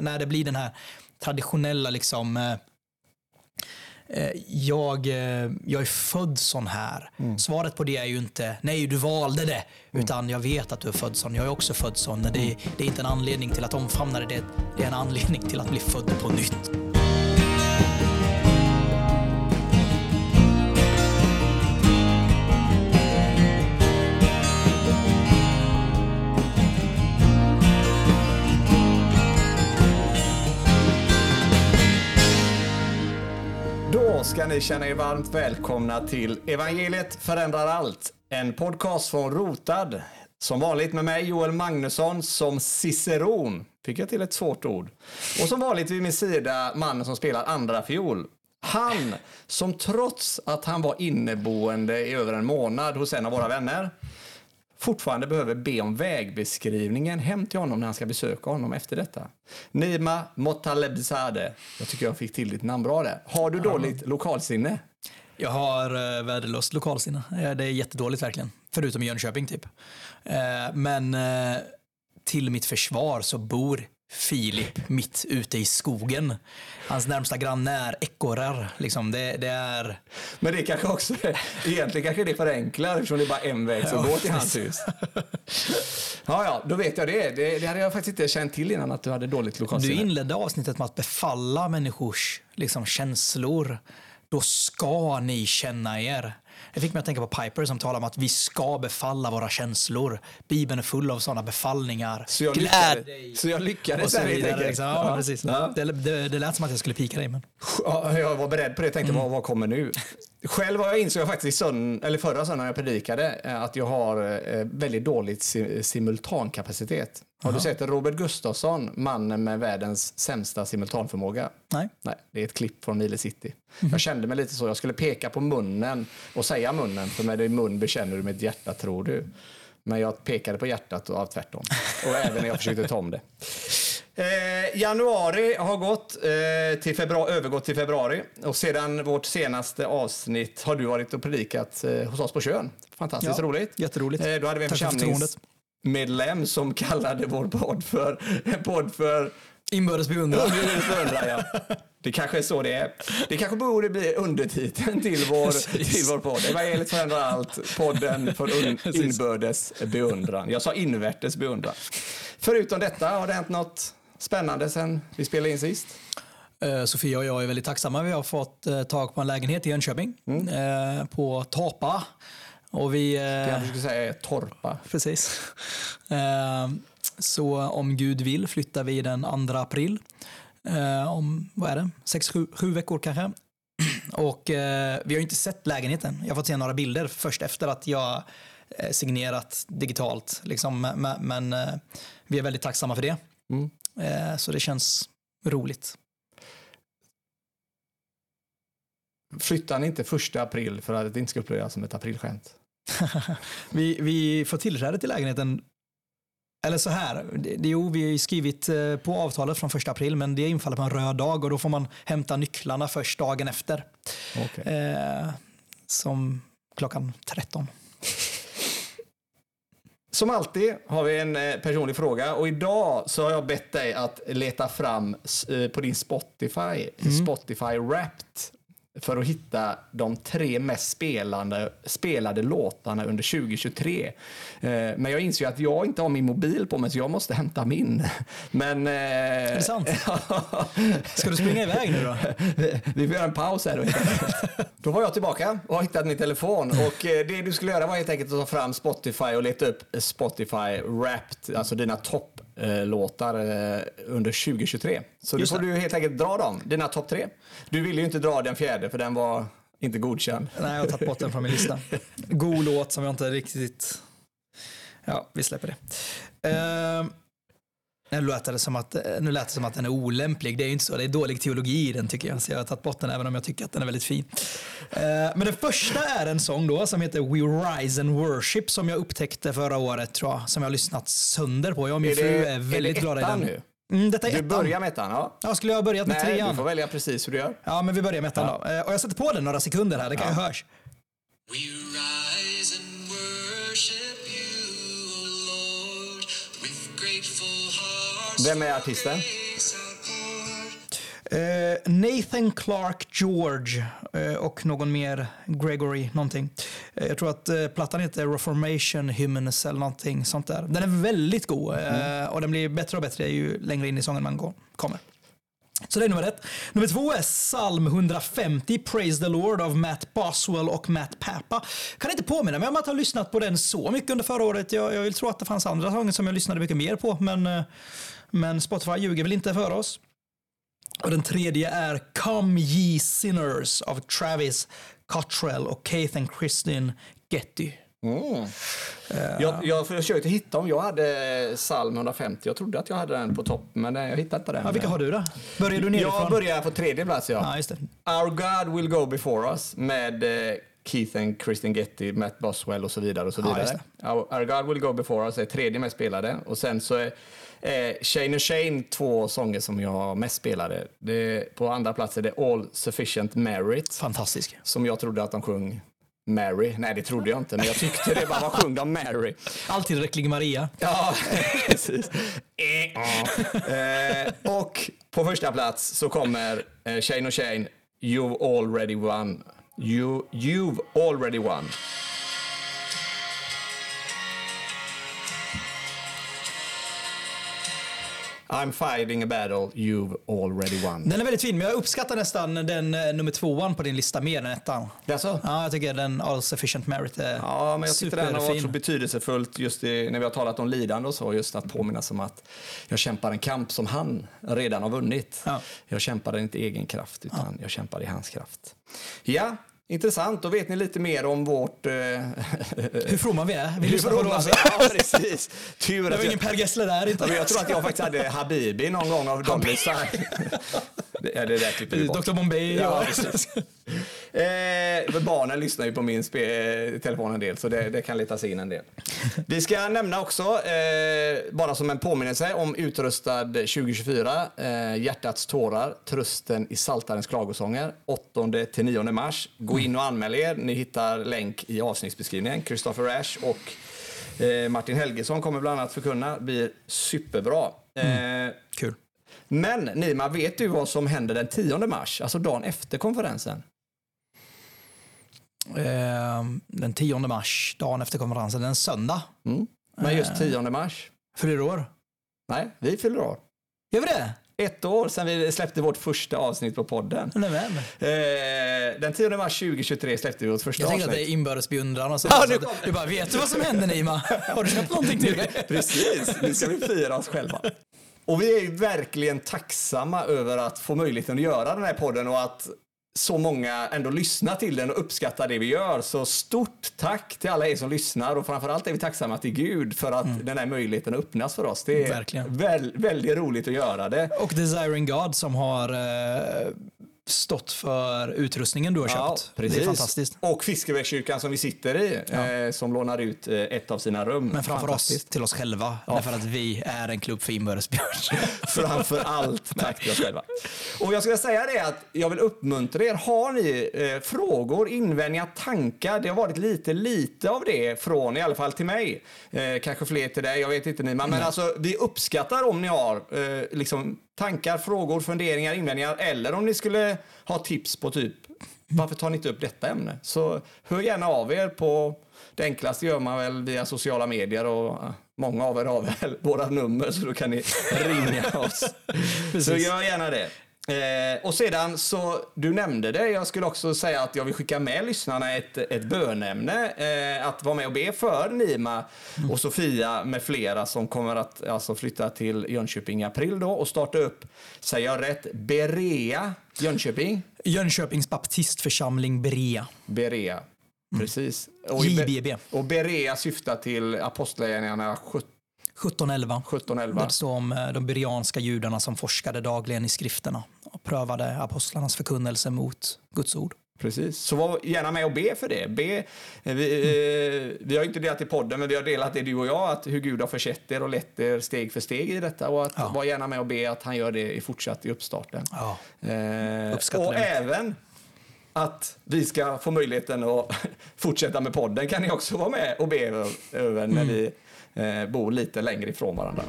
när det blir den här traditionella liksom eh, eh, jag, eh, jag är född sån här. Mm. Svaret på det är ju inte nej, du valde det. Utan jag vet att du är född sån. Jag är också född sån. Det, det är inte en anledning till att omfamna det. Det, det är en anledning till att bli född på nytt. Ni känna er varmt välkomna till Evangeliet förändrar allt. En podcast från Rotad. Som vanligt med mig Joel Magnusson som ciceron. Fick jag till ett svårt ord. Och som vanligt vid min sida mannen som spelar andra fiol. Han som trots att han var inneboende i över en månad hos en av våra vänner fortfarande behöver be om vägbeskrivningen hem till honom när han ska besöka honom efter detta. Nima Motalebzadeh. Jag tycker jag fick till ditt namn bra där. Har du dåligt lokalsinne? Jag har eh, värdelöst lokalsinne. Eh, Det är jättedåligt verkligen. Förutom i Jönköping typ. Eh, Men till mitt försvar så bor Filip mitt ute i skogen. Hans närmsta granne är ekorrar. Liksom. Det, det är... Men det kanske också är, egentligen kanske det förenklar eftersom det är bara en väg som Ja, går till hans hus. Ja, ja, då vet jag det. det. Det hade jag faktiskt inte känt till innan att du hade dåligt Du lokalsinne. inledde avsnittet med att befalla människors liksom, känslor. Då ska ni känna er. Det fick mig att tänka på Piper som talar om att vi ska befalla våra känslor. Bibeln är full av sådana befallningar. Så jag Gläd dig. så jag Och lyckades så vidare. Liksom. Ja, precis. Ja. Det, det, det lät som att jag skulle pika dig. Men... Ja, jag var beredd på det. Jag tänkte, vad, vad kommer nu? Själv har jag insåg jag faktiskt sönn, eller förra söndagen när jag predikade eh, att jag har eh, väldigt dåligt si- simultankapacitet. Har du sett Robert Gustafsson, mannen med världens sämsta simultanförmåga? Nej. Nej, det är ett klipp från Nile City. Jag kände mig lite så. Jag skulle peka på munnen och säga munnen, för med din mun bekänner du med hjärta tror du. Men jag pekade på hjärtat och av tvärtom. Och även när jag försökte ta om det. Eh, januari har gått eh, till februari, övergått till februari och sedan vårt senaste avsnitt har du varit och predikat eh, hos oss på Tjörn. Fantastiskt Ja, roligt. jätteroligt. Eh, då hade vi en församlingsmedlem som kallade vår podd för en podd för Inbördes beundran. Jag. Det kanske är så det är. Det kanske borde bli undertiteln till vår, Precis. till vår podd. Evangeliet förändrar allt. Podden för un, inbördes beundran. Jag sa invärtes beundran. Förutom detta, har det hänt något spännande sen vi spelade in sist? Eh, Sofia och jag är väldigt tacksamma. Vi har fått eh, tag på en lägenhet i Jönköping. eh, På Tapa. Och vi... Det jag skulle säga är torpa. Precis. Så om Gud vill flyttar vi den 2 april. Om, vad är det, sex, sju, sju veckor kanske. Och vi har inte sett lägenheten. Jag har fått se några bilder först efter att jag signerat digitalt. Liksom. Men, men vi är väldigt tacksamma för det. Mm. Eh, Så det känns roligt. Flyttar ni inte första april för att det inte ska upplevas som ett aprilskämt? Vi, vi får tillträde till lägenheten eller så här, jo, vi har ju skrivit eh, på avtalet från första april, men det infaller på en röd dag och då får man hämta nycklarna först dagen efter. Okej. Eh, som klockan 13. Som alltid har vi en eh, personlig fråga och idag så har jag bett dig att leta fram eh, på din Spotify, Spotify Wrapped för att hitta de tre mest spelande, spelade låtarna under 2023. Eh, men jag inser ju att jag inte har min mobil på mig så jag måste hämta min. Men... Eh, är det sant? Ska du springa iväg nu då? Vi får göra en paus här då. Då var jag tillbaka och har hittat min telefon. Och eh, det du skulle göra var helt enkelt att ta fram Spotify och leta upp Spotify Wrapped, alltså dina topplåtar eh, under 2023. Så Just då får det. du helt enkelt dra dem, dina topp tre. Du ville ju inte dra den fjärde för den var inte godkänd. Nej, jag har tagit bort den från min lista. God låt som jag inte riktigt... Ja, vi släpper det. Eh, nu lät det som att, nu lät det som att den är olämplig. Det är ju inte så. Det är dålig teologi i den tycker jag. Så jag har tagit bort den även om jag tycker att den är väldigt fin. Eh, men den första är en sång då som heter We Rise and Worship som jag upptäckte förra året tror jag. Som jag har lyssnat sönder på. Jag och min Är det- fru är är väldigt glada i den. nu? Mm, detta är Du ettan. börjar med ettan, ja. Ja, skulle jag ha börjat med Nej, trean? du får välja precis hur du gör. Ja, men vi börjar med ettan då. Eh, Och jag sätter på den några sekunder här. Det kan ju hörs. We rise and worship you, O Lord, with grateful. Vem är artisten? Eh, Nathan Clark George eh, och någon mer, Gregory någonting. Eh, jag tror att plattan heter Reformation Hymns eller någonting sånt där. Den är väldigt god eh, och den blir bättre och bättre ju längre in i sången man går, kommer. Så det är nummer ett. Nummer två är psalm 150, Praise the Lord av Matt Boswell och Matt Papa. Kan inte påminna mig om att ha lyssnat på den så mycket under förra året. Jag, jag vill tro att det fanns andra sånger som jag lyssnade mycket mer på, men, men Spotify ljuger väl inte för oss. Och den tredje är Come Ye Sinners av Travis Cottrell och Keith and Kristin Getty. Jag, jag försökte hitta om jag hade psalm 150. Jag trodde att jag hade den på topp, men eh, jag hittade inte den. Ja, vilka har du då? Börjar du nerifrån? Jag börjar på tredje plats. Ja. Ja. Our God will go before us med eh, Keith and Kristen Getty, Matt Boswell och så vidare. och så Ja, vidare. just Our, God will go before us är tredje mest spelade. Och sen så är eh, Shane och Shane två sånger som jag mest spelade. Det, på andra plats är det All Sufficient Merit Fantastisk. som jag trodde att de sjöng Mary. Nej, det trodde jag inte, men jag tyckte det. Bara, vad sjöng de Mary? Alltillräcklig Maria. Ja, precis. Eh, och på första plats så kommer eh, Shane och Shane, You've already won. You, you've already won. I'm fighting a battle, you've already won. Den är väldigt fin, men jag uppskattar nästan den eh, nummer tvåan på din lista mer än ettan. Alltså? Ja, jag tycker den All Sufficient Merit är Ja, men jag tyckte den har varit så superfin. betydelsefullt just i, när vi har talat om lidande och så, just att påminnas om att jag kämpar en kamp som han redan har vunnit. Ja. Jag kämpar inte i egen kraft, utan jag kämpar i hans kraft. Ja, intressant. Då vet ni lite mer om vårt... Eh, Hur fromma vi är. Vi hur på bra- oss. Ja, precis. Tur Det var ingen jag, Per Gessle där. Inte. Ja, jag tror att jag faktiskt hade Habibi någon gång av de. Det, där klipper vi bort. Dr Bombay Ja, precis. Eh, för barnen lyssnar ju på min telefon en del, så det, det kan letas in en del. Vi ska nämna också, eh, bara som en påminnelse, om Utrustad 2024, eh, Hjärtats tårar, Trösten i Saltarens klagosånger, 8-9 mars. Gå in och anmäl er. Ni hittar länk i avsnittsbeskrivningen. Christopher Ash och eh, Martin Helgesson kommer bland annat förkunna. Det blir superbra. Eh, Kul. men Nima, vet du vad som händer den 10 mars, alltså dagen efter konferensen? Eh, Den 10 mars, dagen efter konferensen, en söndag. Mm. Men just 10 mars? Fyller år. Nej, vi fyller år. Gör vi det? Ett år sedan vi släppte vårt första avsnitt på podden. Nämen. Eh, den 10 mars 2023 släppte vi vårt första Jag tänkte att det avsnitt. är inbördes beundran och så. Ja, nu kom- du bara, vet du vad som händer Nima? Har du köpt någonting till mig? Precis, nu ska vi fira oss själva. Och vi är ju verkligen tacksamma över att få möjligheten att göra den här podden och att så många ändå lyssnar till den och uppskattar det vi gör. Så stort tack till alla er som lyssnar och framförallt är vi tacksamma till Gud för att den här möjligheten öppnas för oss. Det är Verkligen. Väl, väldigt roligt att göra det. Och Desiring God som har eh, stått för utrustningen du har köpt. Det är fantastiskt. Och Fiskevägskyrkan som vi sitter i, eh, som lånar ut eh, ett av sina rum. Men framför oss till oss själva. Därför att vi är en klubb för inbördes beundran. Framför allt, tack till oss själva. Och jag ska säga det att jag vill uppmuntra er. Har ni eh, frågor, invändningar, tankar? Det har varit lite, lite av det från, i alla fall till mig. Eh, kanske fler till dig, jag vet inte Nima. Men alltså, vi uppskattar om ni har eh, liksom, tankar, frågor, funderingar, invändningar. Eller om ni skulle ha tips på typ, varför tar ni inte upp detta ämne? Så hör gärna av er på det enklaste gör man väl via sociala medier och många av er har väl våra nummer så då kan ni ringa oss. så gör gärna det. Eh, och sedan så, du nämnde det, jag skulle också säga att jag vill skicka med lyssnarna ett, ett bönämne. Eh, att vara med och be för Nima och Sofia med flera som kommer att alltså, flytta till Jönköping i april då och starta upp, säger jag rätt, Berea Jönköping? Jönköpings baptistförsamling Berea. Berea. Precis. Och, JBB. och Berea syftar till Apostlagärningarna 1711. 1711. Det står om de bereanska judarna som forskade dagligen i skrifterna prövade apostlarnas förkunnelse mot Guds ord. Precis. Så var gärna med och be för det. Be, vi, eh, vi har inte delat i podden, men vi har delat det du och jag, att hur Gud har försett er och lett er steg för steg i detta. Och att Ja. var gärna med och be att han gör det i fortsatt i uppstarten. Ja. Eh, och det även att vi ska få möjligheten att fortsätta med podden kan ni också vara med och be över, över när Mm. vi eh, bor lite längre ifrån varandra.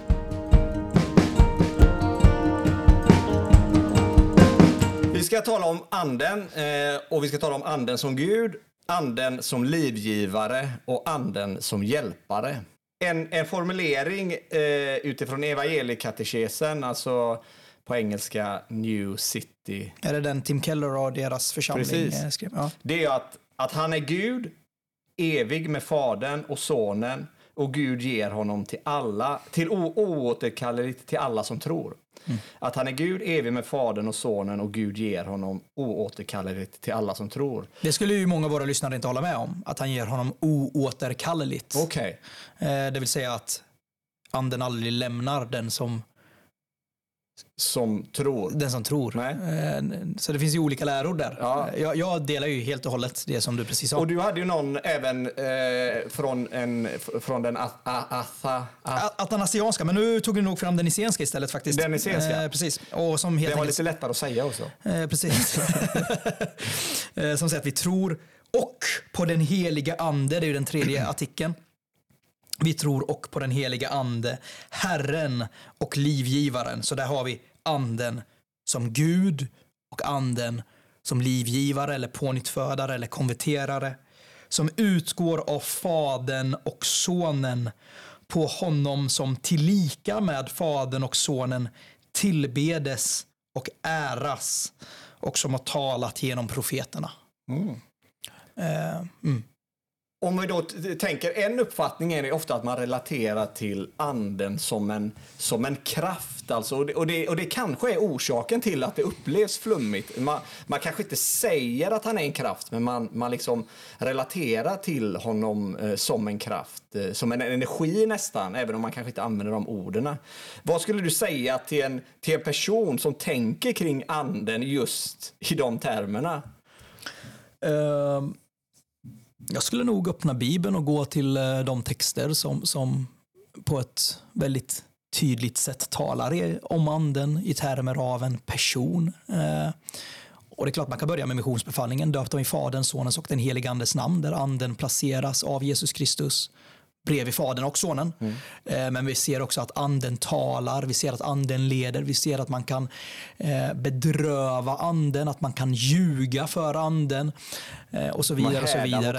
Ska tala om anden eh, och vi ska tala om anden som Gud, anden som livgivare och anden som hjälpare. En, en formulering eh, utifrån evangeliekatekesen, alltså på engelska New City. Är det den Tim Keller och deras församling Precis. eh, skrev? Ja. Det är att, att han är Gud, evig med Fadern och Sonen och Gud ger honom till alla, till oåterkalleligt till alla som tror. Att han är Gud, evig med Fadern och Sonen och Gud ger honom oåterkalleligt till alla som tror. Det skulle ju många av våra lyssnare inte hålla med om. Att han ger honom oåterkalleligt. Okej. Eh, det vill säga att anden aldrig lämnar den som, Som tror. den som tror. Nej. Eh, så det finns ju olika läror där. Ja. Jag, jag delar ju helt och hållet det som du precis sa. Och du hade ju någon även eh, från, en, från den a- a- atha, a- Atanasianska, men nu tog du nog fram den nicenska istället faktiskt. Den nicenska? Eh, precis. Och som helt Det var enkelt, lite lättare att säga också. eh, precis. eh, som säger att vi tror och på den heliga ande, det är ju den tredje artikeln. Vi tror och på den heliga ande, Herren och livgivaren. Så där har vi anden som Gud och anden som livgivare eller pånyttfödare eller konverterare. Som utgår av Fadern och Sonen på honom som tillika med Fadern och Sonen tillbedes och äras och som har talat genom profeterna. Eh, mm. Om vi då tänker, en uppfattning är det ofta att man relaterar till anden som en, som en kraft. Alltså, och, det, och, det, och det kanske är orsaken till att det upplevs flummigt. Man, man kanske inte säger att han är en kraft, men man, man liksom relaterar till honom eh, som en kraft. Eh, som en energi nästan, även om man kanske inte använder de orden. Vad skulle du säga till en, till en person som tänker kring anden just i de termerna? Um jag skulle nog öppna Bibeln och gå till eh, de texter som, som på ett väldigt tydligt sätt talar om anden i termer av en person. Eh, och det är klart man kan börja med missionsbefallningen, döpt dem i Faderns, Sonens och den helige Andes namn, där anden placeras av Jesus Kristus bredvid Fadern och Sonen. Eh, Men vi ser också att anden talar, vi ser att anden leder, vi ser att man kan eh, bedröva anden, att man kan ljuga för anden eh, och så vidare. Och så vidare.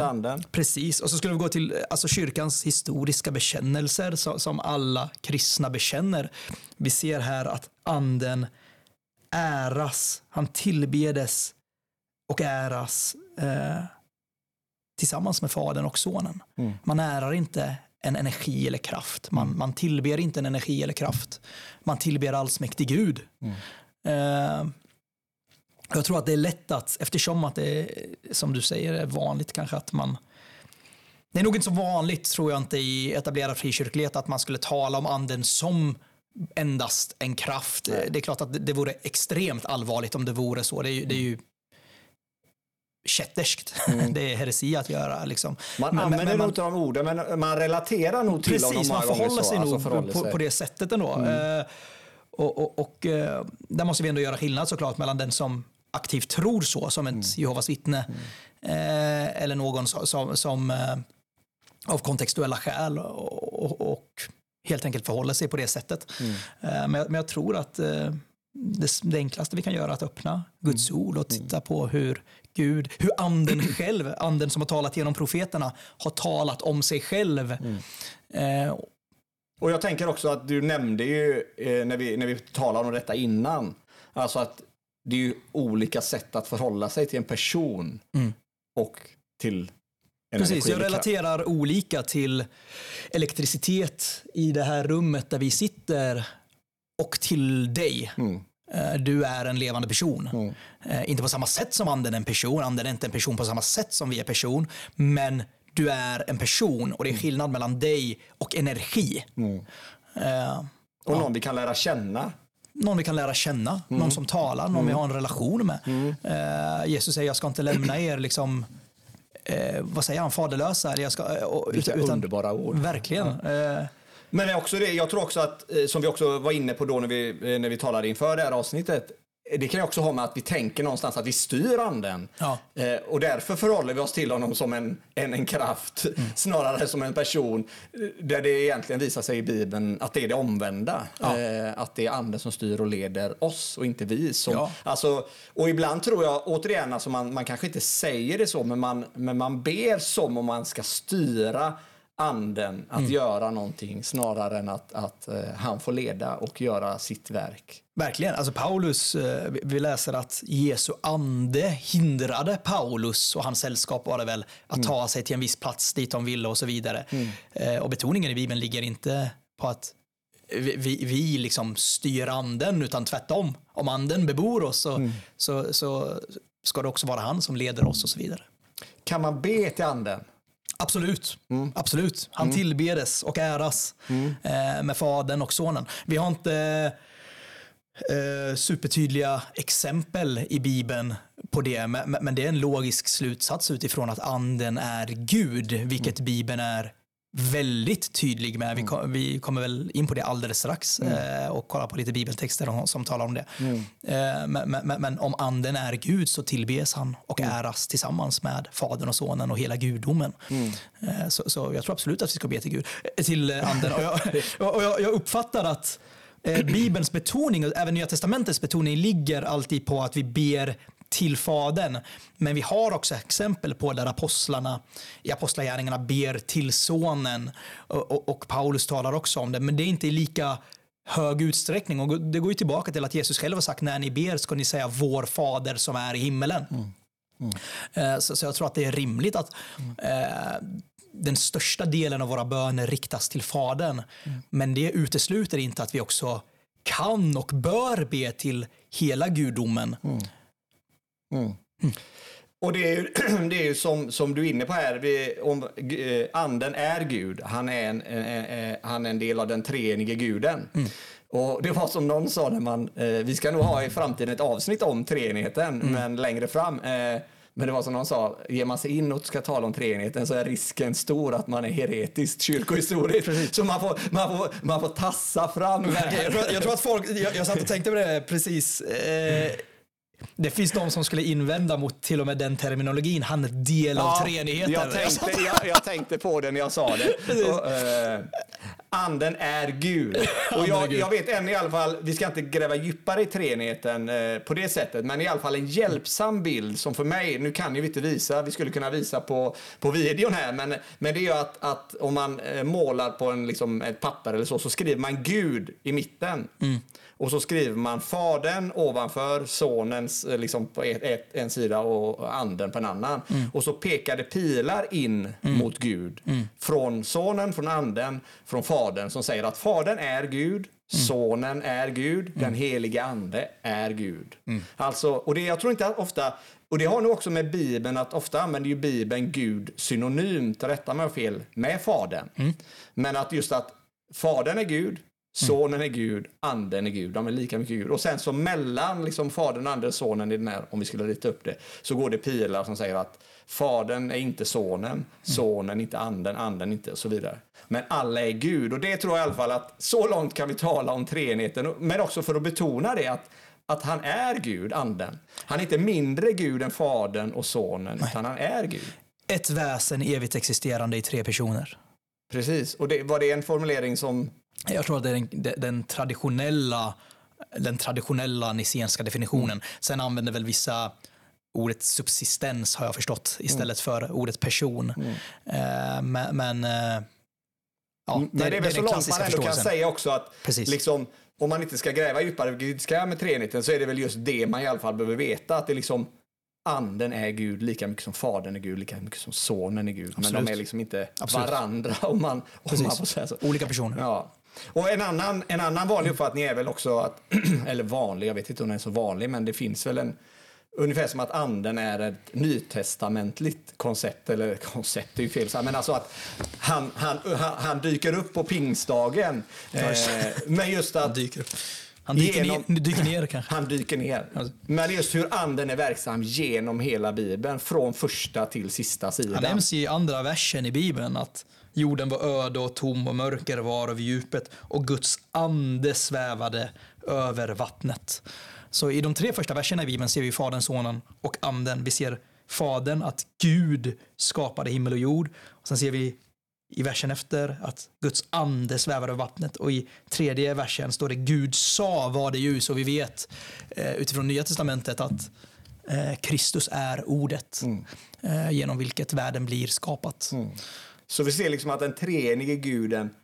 Precis, och så skulle vi gå till alltså, kyrkans historiska bekännelser som alla kristna bekänner. Vi ser här att anden äras, han tillbedes och äras tillsammans med Fadern och Sonen. Man ärar inte en energi eller kraft. Man, man tillber inte en energi eller kraft. Man tillber allsmäktig Gud. Eh, jag tror att det är lätt att, eftersom att det är, som du säger är vanligt kanske att man det är nog inte så vanligt, tror jag inte, i etablerad frikyrklighet att man skulle tala om anden som endast en kraft. Det är klart att det- det vore extremt allvarligt om det vore så. Det är ju, det är ju kätterskt. Det är heresi att göra. Liksom. Man Men- använder men- nog inte de orden, men man relaterar nog till Precis, många man gånger förhåller sig Alltså nog förhåller på, sig. på det sättet ändå. Eh, och och, och eh, där måste vi ändå göra skillnad såklart mellan den som aktivt tror så, som ett Jehovas vittne, eh, eller någon som, som, eh, av kontextuella skäl och, och, helt enkelt förhåller sig på det sättet. Eh, men, jag- men jag tror att det, det enklaste vi kan göra är att öppna Guds ord och titta på hur Gud, hur anden själv, anden som har talat genom profeterna, har talat om sig själv. Eh, Och jag tänker också att du nämnde ju eh, när, vi, när vi talade om detta innan, alltså att det är ju olika sätt att förhålla sig till en person och till en Precis, jag relaterar olika till elektricitet i det här rummet där vi sitter och till dig. Mm. Eh, Du är en levande person. Eh, Inte på samma sätt som anden är en person. Anden är inte en person på samma sätt som vi är person. Men du är en person och det är skillnad mellan dig och energi. Eh, Och någon vi kan lära känna. någon vi kan lära känna, någon som talar, någon vi har en relation med. Eh, Jesus säger, jag ska inte lämna er liksom, eh, vad säger han, faderlösa. Jag ska, Vilka underbara ord. Verkligen. Eh, Men också det, jag tror också att, eh, som vi också var inne på då när vi, eh, när vi talade inför det här avsnittet, det kan ju också ha med att vi tänker någonstans att vi styr anden. Ja. Eh, och därför förhåller vi oss till honom som en, en, en kraft Mm. snarare som en person. eh, Där det egentligen visar sig i Bibeln att det är det omvända. Ja. Eh, att det är anden som styr och leder oss och inte vi. Som, Ja. alltså, och ibland tror jag, återigen, alltså man, man kanske inte säger det så, men man, men man ber som om man ska styra anden att Mm. göra någonting snarare än att, att eh, han får leda och göra sitt verk. Verkligen. Alltså Paulus, eh, vi- läser att Jesu ande hindrade Paulus och hans sällskap var det väl att ta sig till en viss plats dit de ville och så vidare. Eh, Och betoningen i Bibeln ligger inte på att vi, vi, vi liksom styr anden utan tvärtom. Om anden bebor oss så, så, så ska det också vara han som leder oss och så vidare. Kan man be till anden? Absolut. Absolut. Han tillbedes och äras eh, med Fadern och Sonen. Vi har inte eh, supertydliga exempel i Bibeln på det, men, men det är en logisk slutsats utifrån att anden är Gud, vilket Bibeln är väldigt tydlig med. Vi, kom, vi kommer väl in på det alldeles strax eh, och kolla på lite bibeltexter som, talar om det. Eh, men, men, men om anden är Gud så tillbes han och äras tillsammans med Fadern och Sonen och hela gudomen. Eh, så, så jag tror absolut att vi ska be till Gud, till anden. Och jag, och jag, jag uppfattar att Bibelns betoning och även Nya Testamentets betoning ligger alltid på att vi ber till Fadern. Men vi har också exempel på där apostlarna i apostlagärningarna ber till Sonen. Och, och, och Paulus talar också om det, men det är inte i lika hög utsträckning. Och det går ju tillbaka till att Jesus själv har sagt när ni ber ska ni säga vår fader som är i himmelen. Eh, Så, så jag tror att det är rimligt att eh, den största delen av våra böner riktas till Fadern. Men det utesluter inte att vi också kan och bör be till hela gudomen. Och det är ju, det är ju som, som du är inne på här, vi, om, eh, anden är Gud. Han är en, en, en, han är en del av den treenige guden. Och det var som någon sa när man, eh, vi ska nog ha i framtiden ett avsnitt om treenigheten, men längre fram. Eh, men det var som någon sa, ger man sig in och ska tala om treenigheten så är risken stor att man är heretiskt kyrkohistoriskt. Så man får, man, får, man får tassa fram. Jag tror, jag tror att folk, jag, jag satt och tänkte på det precis. Eh, det finns de som skulle invända mot till och med den terminologin. Han är del av treenigheten. Jag tänkte, jag, jag tänkte på det när jag sa det. Och, eh, anden är Gud. Och jag, jag vet en i alla fall, vi ska inte gräva djupare i treenigheten eh, på det sättet, men i alla fall en hjälpsam bild som för mig, nu kan ju vi inte visa, vi skulle kunna visa på, på videon här, men, men det är ju att, att om man eh, målar på en, liksom, ett papper eller så, så skriver man Gud i mitten. Och så skriver man Fadern ovanför, Sonens eh, liksom på ett, ett, en sida och Anden på en annan. Och så pekar det pilar in mot Gud. Från Sonen, från Anden, från Fadern som säger att Fadern är Gud, Sonen är Gud, den helige Ande är Gud. Alltså, och det, jag tror inte ofta, och det har nog också med Bibeln att ofta använder ju Bibeln Gud synonymt, rätta mig fel, med Fadern. Men att just att Fadern är Gud, Sonen är Gud, anden är Gud. De är lika mycket Gud. Och sen så mellan liksom Fadern, anden och Sonen i den här, om vi skulle rita upp det, så går det pilar som säger att Fadern är inte Sonen, Sonen inte anden, anden inte och så vidare. Men alla är Gud. Och det tror jag i alla fall att så långt kan vi tala om treenigheten. Men också för att betona det att att han är Gud, anden. Han är inte mindre Gud än Fadern och Sonen, utan han är Gud. Ett väsen evigt existerande i tre personer. Precis. Och det, var det en formulering som... Jag tror att det är den, den traditionella den traditionella nicenska definitionen. Sen använder väl vissa ordet subsistens har jag förstått istället för ordet person. Eh, men men eh, ja, Men det är väl den så långt man ändå kan säga också att Precis. liksom, om man inte ska gräva djupare gudiska med treenigheten så är det väl just det man i alla fall behöver veta. Att det liksom anden är Gud lika mycket som fadern är Gud, lika mycket som sonen är Gud. Men Absolut. de är liksom inte Absolut. varandra om man, om man får säga så. Olika personer. Ja. Och en annan, en annan vanlig uppfattning är väl också att, eller vanlig, jag vet inte om den är så vanlig, men det finns väl en, ungefär som att anden är ett nytestamentligt koncept, eller koncept är ju fel, men alltså att han, han, han, han dyker upp på pingstdagen. Eh, men just att dyker upp. Han dyker, Genom- ner, dyker ner kanske. han dyker ner. Men just hur anden är verksam genom hela Bibeln, från första till sista sidan. Han nämns i andra versen i Bibeln att jorden var öde och tom och mörker var över djupet och Guds ande svävade över vattnet. Så i de tre första verserna i Bibeln ser vi Fadern, Sonen och Anden. Vi ser Fadern, att Gud skapade himmel och jord. Och sen ser vi i versen efter att Guds ande svävar över vattnet och i tredje versen står det Gud sa var det ljus och vi vet eh, utifrån Nya Testamentet att eh, Kristus är ordet eh, genom vilket världen blir skapat. Så vi ser liksom att den treenige guden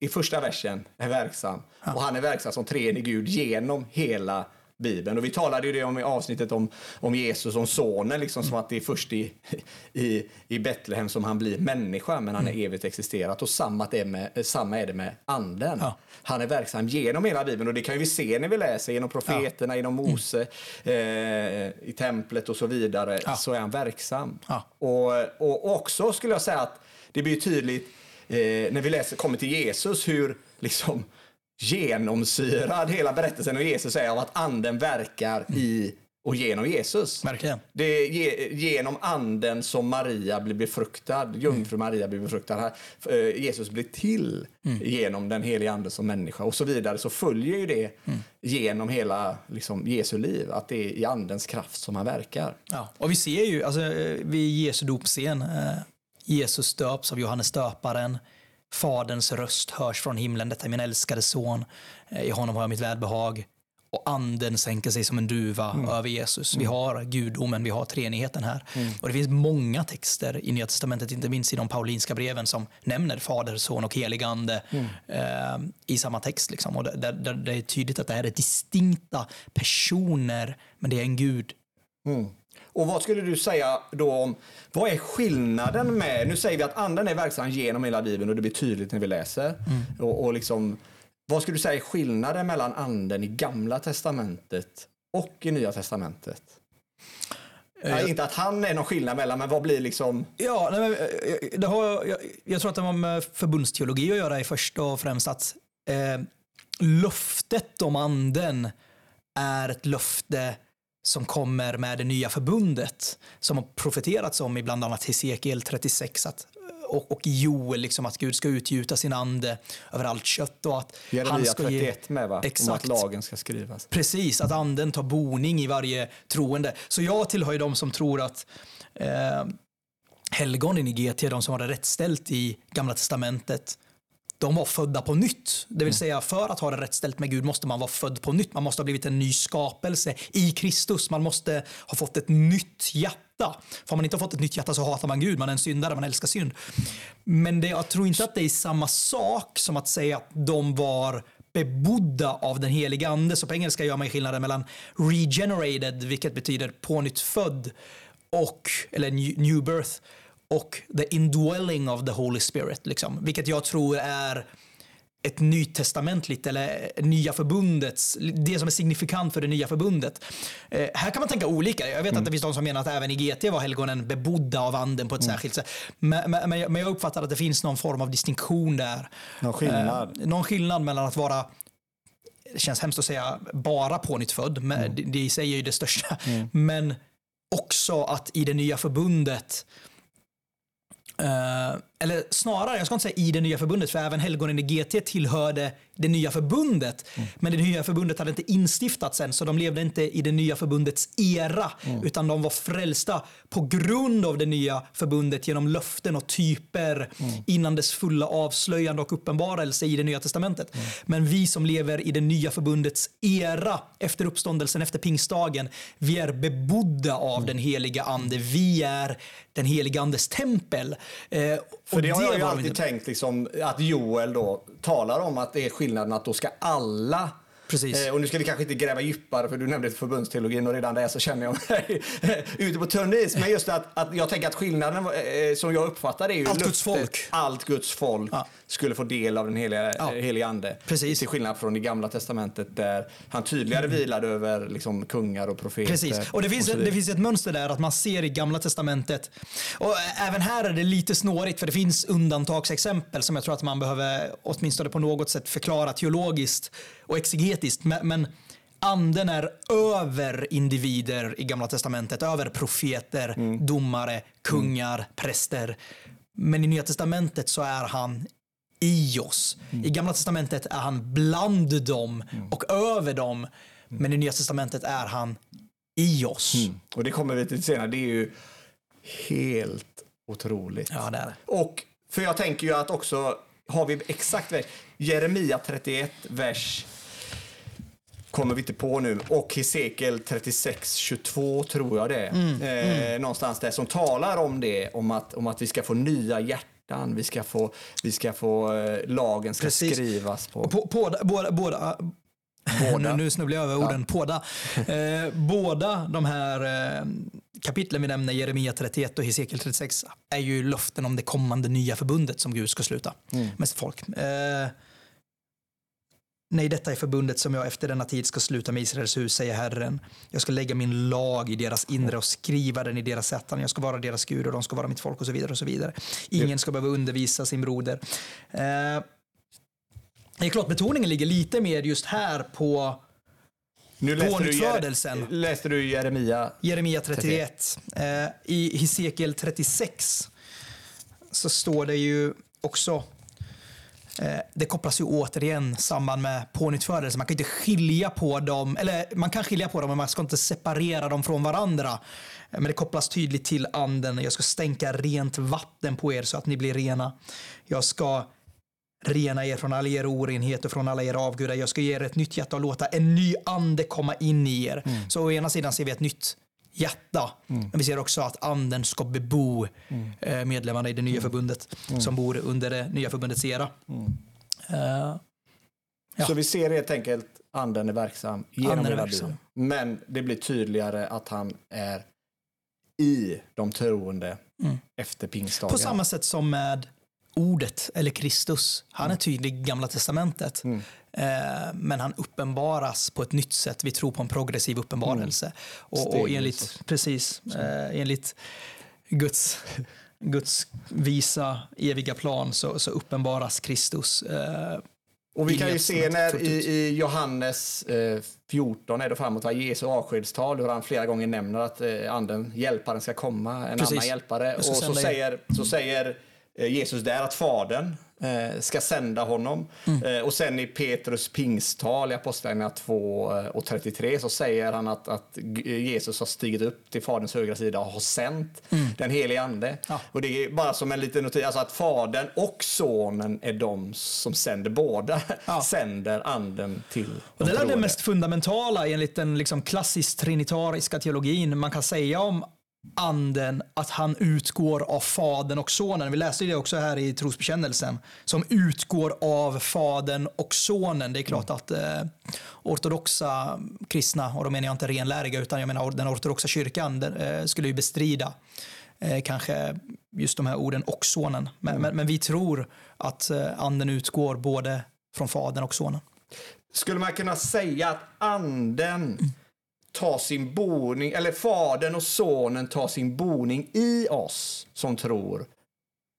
i första versen är verksam. Och han är verksam som treenig gud genom hela Bibeln. Och vi talade ju det om i avsnittet om, om Jesus som sonen, liksom som att det är först i, i, i Betlehem som han blir människa, men han är evigt existerat. Och samma är, med, samma är det med anden. Ja. Han är verksam genom hela Bibeln och det kan vi se när vi läser genom profeterna, genom Mose, eh, i templet och så vidare, Ja. så är han verksam. Ja. Och, och också skulle jag säga att det blir tydligt eh, när vi läser, kommer till Jesus hur liksom genomsyrad hela berättelsen om Jesus är av att anden verkar i och genom Jesus. Verkligen. Det är ge, genom anden som Maria blir befruktad, jungfru Maria blir befruktad. Eh, Jesus blir till genom den heliga anden som människa och så vidare. Så följer ju det genom hela liksom, Jesu liv, att det är i andens kraft som han verkar. Ja, och vi ser ju alltså, eh, vid Jesu dopscen, eh, Jesus döps av Johannes döparen. Faderns röst hörs från himlen. Detta är min älskade son. Eh, I honom har jag mitt välbehag. Och anden sänker sig som en duva över Jesus. Vi har gudomen, vi har treenigheten här. Och det finns många texter i Nya Testamentet, inte minst i de paulinska breven, som nämner Fader, Son och helig ande eh, i samma text. Liksom. Och där, där, det är tydligt att det här är distinkta personer, men det är en gud Och vad skulle du säga då om, vad är skillnaden med, nu säger vi att anden är verksam genom hela Bibeln och det blir tydligt när vi läser. Och, och liksom, vad skulle du säga är skillnaden mellan anden i gamla testamentet och i nya testamentet? Nej, inte att han är någon skillnad mellan, men vad blir liksom... Ja, nej, men, eh, det har, jag, jag tror att det har med förbundsteologi att göra i första och främst att eh, löftet om anden är ett löfte som kommer med det nya förbundet som har profeterats om i bland annat Hesekiel 36 att, och, och Joel, liksom att Gud ska utgjuta sin ande över allt kött och att Jeremia 31 med va? Om Exakt. att lagen ska skrivas. Precis, att anden tar boning i varje troende. Så jag tillhör ju de som tror att eh, helgonen i GT, de som har det rättställt i Gamla Testamentet, de var födda på nytt. Det vill säga för att ha det rättställt med Gud måste man vara född på nytt. Man måste ha blivit en ny skapelse i Kristus. Man måste ha fått ett nytt hjärta. För om man inte har fått ett nytt hjärta så hatar man Gud. Man är en syndare, man älskar synd. Men det, jag tror inte att det är samma sak som att säga att de var bebodda av den heliga ande. Så på engelska gör man skillnaden mellan regenerated, vilket betyder pånyttfödd, och, eller new birth, och the indwelling of the Holy Spirit. Liksom, vilket jag tror är ett nytestamentligt eller nya förbundets, det som är signifikant för det nya förbundet. Eh, här kan man tänka olika. Jag vet att det finns de som menar att även i GT var helgonen bebodda av anden på ett särskilt sätt. Men, men, men jag- uppfattar att det finns någon form av distinktion där. Någon skillnad. Eh, någon skillnad mellan att vara det känns hemskt att säga bara pånyttfödd, men det, det i sig är ju det största. Men också att i det nya förbundet Eh, eller snarare, jag ska inte säga i det nya förbundet, för även helgonen i GT tillhörde det nya förbundet. Men det nya förbundet hade inte instiftats än, så de levde inte i det nya förbundets era, utan de var frälsta på grund av det nya förbundet genom löften och typer innan dess fulla avslöjande och uppenbarelse i det nya testamentet. Men vi som lever i det nya förbundets era efter uppståndelsen, efter pingstdagen, vi är bebodda av den heliga ande. Vi är den heliga andes tempel. Eh, För och det har jag ju alltid inte- tänkt liksom, att Joel då talar om att det är skillnaden att då ska alla Precis. Eh, och nu ska vi kanske inte gräva djupare för du nämnde förbundsteologin och redan där så känner jag mig ute på tunn is. Men just att, att jag tänker att skillnaden eh, som jag uppfattar det är ju Allt Guds folk. Allt Guds folk Ja. skulle få del av den heliga, Ja. eh, heliga ande. Precis. Till skillnad från i gamla testamentet där han tydligare vilade över liksom, kungar och profeter. Precis, och det finns, vidare. det finns ett mönster där att man ser i gamla testamentet. Och ä- även här är det lite snårigt för det finns undantagsexempel som jag tror att man behöver åtminstone på något sätt förklara teologiskt och exegetiskt. Men, men anden är över individer i gamla testamentet, över profeter, domare, kungar, präster. Men i nya testamentet så är han i oss. I gamla testamentet är han bland dem och över dem. Men i Nya Testamentet är han i oss. Och det kommer vi till senare. Det är ju helt otroligt. Ja, det är det. Och för jag tänker ju att också, har vi exakt vers, Jeremia 31, vers kommer vi inte på nu. Och Hesekiel 36, 22 tror jag det är. Eh, Någonstans där som talar om det, om att, om att vi ska få nya hjärtan, vi ska få, vi ska få eh, lagen ska Precis. skrivas på. På, båda, båda, båda, nu, nu snubblar jag över orden. Båda. Eh, båda de här eh, kapitlen vi nämner, Jeremia 31 och Hesekiel 36, är ju löften om det kommande nya förbundet som Gud ska sluta med sitt folk. Eh, Nej, detta är förbundet som jag efter denna tid ska sluta med Israels hus, säger Herren. Jag ska lägga min lag i deras inre och skriva den i deras hjärtan. Jag ska vara deras Gud och de ska vara mitt folk och så vidare. och så vidare. Ingen ska behöva undervisa sin broder. Eh, det är klart, betoningen ligger lite mer just här på Nu läste du, Pånyttfödelsen. Jer- läste du Jeremia. Jeremia 31. Eh, I Hesekiel 36 så står det ju också det kopplas ju återigen samband med pånyttfödelse. Man kan inte skilja på dem, eller man kan skilja på dem men man ska inte separera dem från varandra. Eh, Men det kopplas tydligt till anden. Jag ska stänka rent vatten på er så att ni blir rena. Jag ska rena er från all er orenhet och från alla era avgudar. Jag ska ge er ett nytt hjärta och låta en ny ande komma in i er. Så å ena sidan ser vi ett nytt hjärta, men vi ser också att anden ska bebo eh, medlemmarna i det nya förbundet som bor under det nya förbundets era. Eh, Ja. Så vi ser helt enkelt anden är verksam genom Anden är verksam. Bibeln. Men det blir tydligare att han är i de troende efter pingstdagen. Mm. På samma sätt som med ordet eller Kristus. Han är tydlig i Gamla Testamentet. Eh, men han uppenbaras på ett nytt sätt. Vi tror på en progressiv uppenbarelse. Och, och Stegvis enligt, precis, eh, enligt Guds, Guds visa eviga plan så, så uppenbaras Kristus. Eh, Och vi kan ju se när i, i Johannes eh, 14 är det framåt, var Jesu avskedstal, hur han flera gånger nämner att eh, anden, hjälparen ska komma, en Precis. annan hjälpare. Och så er. säger, så säger eh, Jesus där att fadern eh, ska sända honom. Mm. Eh, och sen i Petrus pingsttal i Apostlagärningarna 2 eh, och 33 så säger han att, att Jesus har stigit upp till faderns högra sida och har sänt den helige ande. Mm. Ja. Och det är bara som en liten notis, alltså att fadern och sonen är de som sänder båda, Ja. sänder anden till Och det är det mest fundamentala enligt den liksom klassiskt trinitariska teologin. Man kan säga om anden att han utgår av fadern och sonen. Vi läste det också här i trosbekännelsen. Som utgår av fadern och sonen. Det är klart att eh, ortodoxa kristna, och då menar jag inte renläriga utan jag menar den ortodoxa kyrkan, den, eh, skulle ju bestrida eh, kanske just de här orden och sonen. Men, men, men vi tror att eh, anden utgår både från fadern och sonen. Skulle man kunna säga att anden tar sin boning, eller fadern och sonen tar sin boning i oss som tror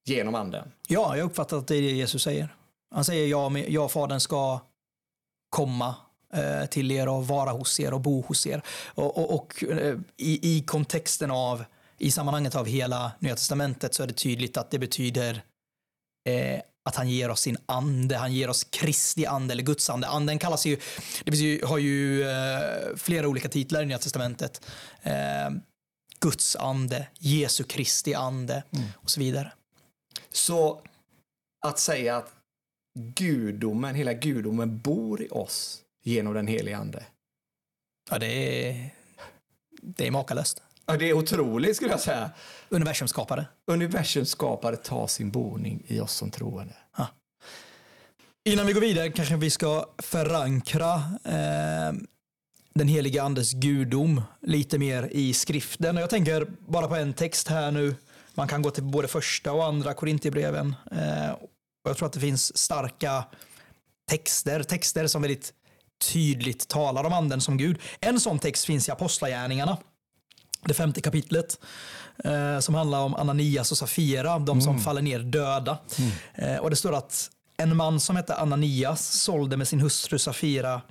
genom anden? Ja, jag uppfattar att det är det Jesus säger. Han säger ja, jag och Fadern ska komma eh, till er och vara hos er och bo hos er. Och, och, och eh, i, i kontexten av, i sammanhanget av hela Nya Testamentet så är det tydligt att det betyder eh, att han ger oss sin ande, han ger oss Kristi ande eller Guds ande. Anden kallas ju, det finns ju, har ju eh, flera olika titlar i Nya Testamentet. Eh, Guds ande, Jesu Kristi ande och så vidare. Så att säga att gudomen, hela gudomen bor i oss genom den helige ande. Ja, det är, det är makalöst. Ja, det är otroligt skulle jag säga. Universum skapade. Universums skapare tar sin boning i oss som troende. Innan vi går vidare kanske vi ska förankra eh, den heliga andes gudom lite mer i skriften. Jag tänker bara på en text här nu. Man kan gå till både första och andra Korintierbreven. Eh, jag tror att det finns starka texter, texter som väldigt tydligt talar om anden som Gud. En sån text finns i Apostlagärningarna, det femte kapitlet, eh, som handlar om Ananias och Safira, de som faller ner döda. Eh, och det står att en man som hette Ananias sålde med sin hustru Safira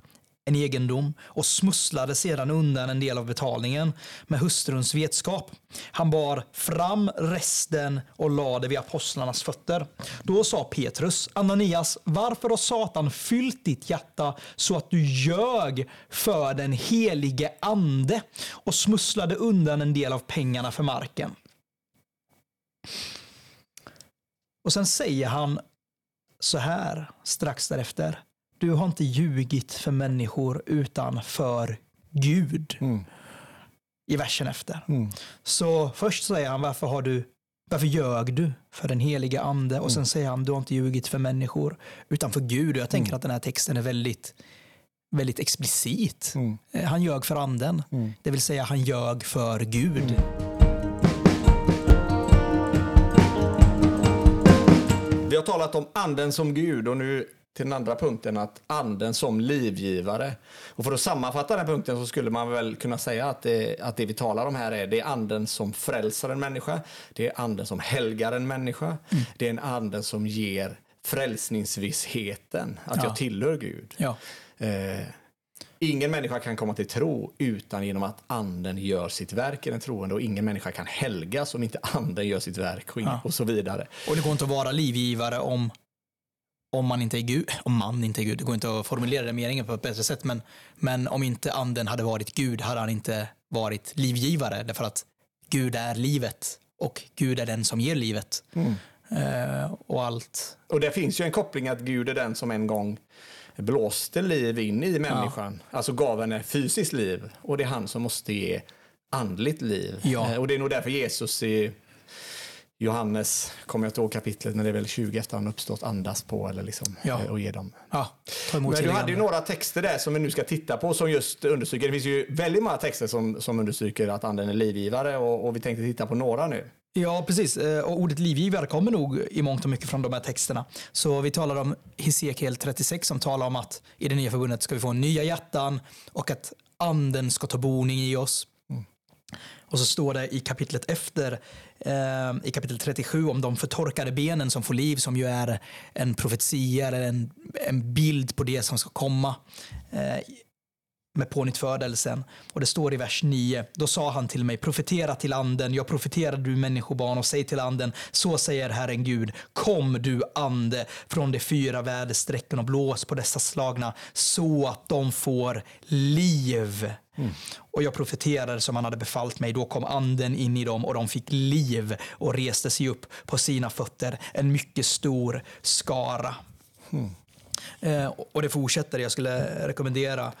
en egendom och smusslade sedan undan en del av betalningen med hustruns vetskap. Han bar fram resten och lade vid apostlarnas fötter. Då sa Petrus, Ananias, varför har Satan fyllt ditt hjärta så att du ljög för den helige ande och smusslade undan en del av pengarna för marken? Och sen säger han så här strax därefter. Du har inte ljugit för människor utan för Gud. I versen efter. Så först säger han varför har du varför ljög du för den heliga ande? Och sen säger han du har inte ljugit för människor utan för Gud. Och jag tänker att den här texten är väldigt väldigt explicit. Eh, Han ljög för anden. Det vill säga han ljög för Gud. Vi har talat om anden som Gud och nu till den andra punkten att anden som livgivare. Och för att sammanfatta den punkten så skulle man väl kunna säga att det, att det vi talar om här är det är anden som frälsar en människa, det är anden som helgar en människa, det är en anden som ger frälsningsvissheten, att Ja. jag tillhör Gud. Ja. Eh, ingen människa kan komma till tro utan genom att anden gör sitt verk i den troende och ingen människa kan helgas om inte anden gör sitt verk och, Ja. och så vidare. Och det går inte att vara livgivare om, om man inte är Gud. Om man inte är Gud. Det går inte att formulera det meningen på ett bättre sätt. Men, men om inte anden hade varit Gud hade han inte varit livgivare. Därför att Gud är livet och Gud är den som ger livet. Eh, och allt. Och det finns ju en koppling att Gud är den som en gång blåste liv in i människan. Alltså gav henne fysiskt liv. Och det är han som måste ge andligt liv. Ja. Eh, Och det är nog därför Jesus i Johannes, kommer jag inte ihåg kapitlet, men det är väl 20 efter han uppstått, andas på eller liksom, Ja. eh, och ge dem. Ja, Men du hade ju några texter där som vi nu ska titta på som just understryker, det finns ju väldigt många texter som, som understryker att anden är livgivare och, och vi tänkte titta på några nu. Ja, precis. Eh, Och ordet livgivare kommer nog i mångt och mycket från de här texterna. Så vi talar om Hesekiel 36 som talar om att i det nya förbundet ska vi få nya hjärtan och att anden ska ta boning i oss. Och så står det i kapitlet efter, eh, i kapitel 37 om de förtorkade benen som får liv, som ju är en profetia eller en, en bild på det som ska komma. Eh, med pånyttfödelsen. Och det står i vers 9. Då sa han till mig, profetera till anden, jag profeterar du människobarn och säg till anden, så säger Herren Gud, kom du ande från de fyra väderstrecken och blås på dessa slagna så att de får liv. Och jag profeterade som han hade befallt mig, då kom anden in i dem och de fick liv och reste sig upp på sina fötter, en mycket stor skara. Eh, och det fortsätter, jag skulle rekommendera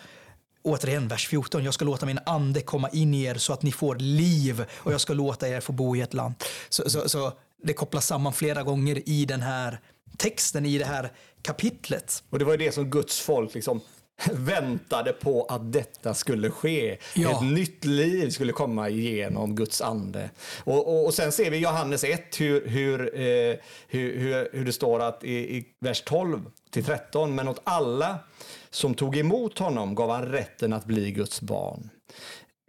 Återigen vers 14. Jag ska låta min ande komma in i er så att ni får liv och jag ska låta er få bo i ett land. Så, så, så det kopplas samman flera gånger i den här texten, i det här kapitlet. Och det var ju det som Guds folk liksom väntade på att detta skulle ske. Ja. Ett nytt liv skulle komma igenom Guds ande. Och, och, och sen ser vi i Johannes 1 hur, hur, eh, hur, hur, hur det står att i, i vers 12 till 13, men åt alla som tog emot honom gav han rätten att bli Guds barn.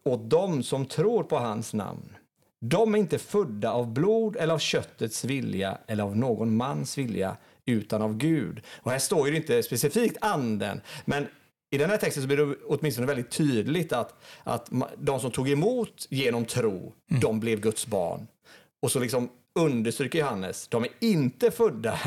Och de som tror på hans namn, de är inte födda av blod eller av köttets vilja eller av någon mans vilja, utan av Gud. Och här står ju inte specifikt anden, men i den här texten så blir det åtminstone väldigt tydligt att, att de som tog emot genom tro, de blev Guds barn. Och så liksom understryker Johannes, de är inte födda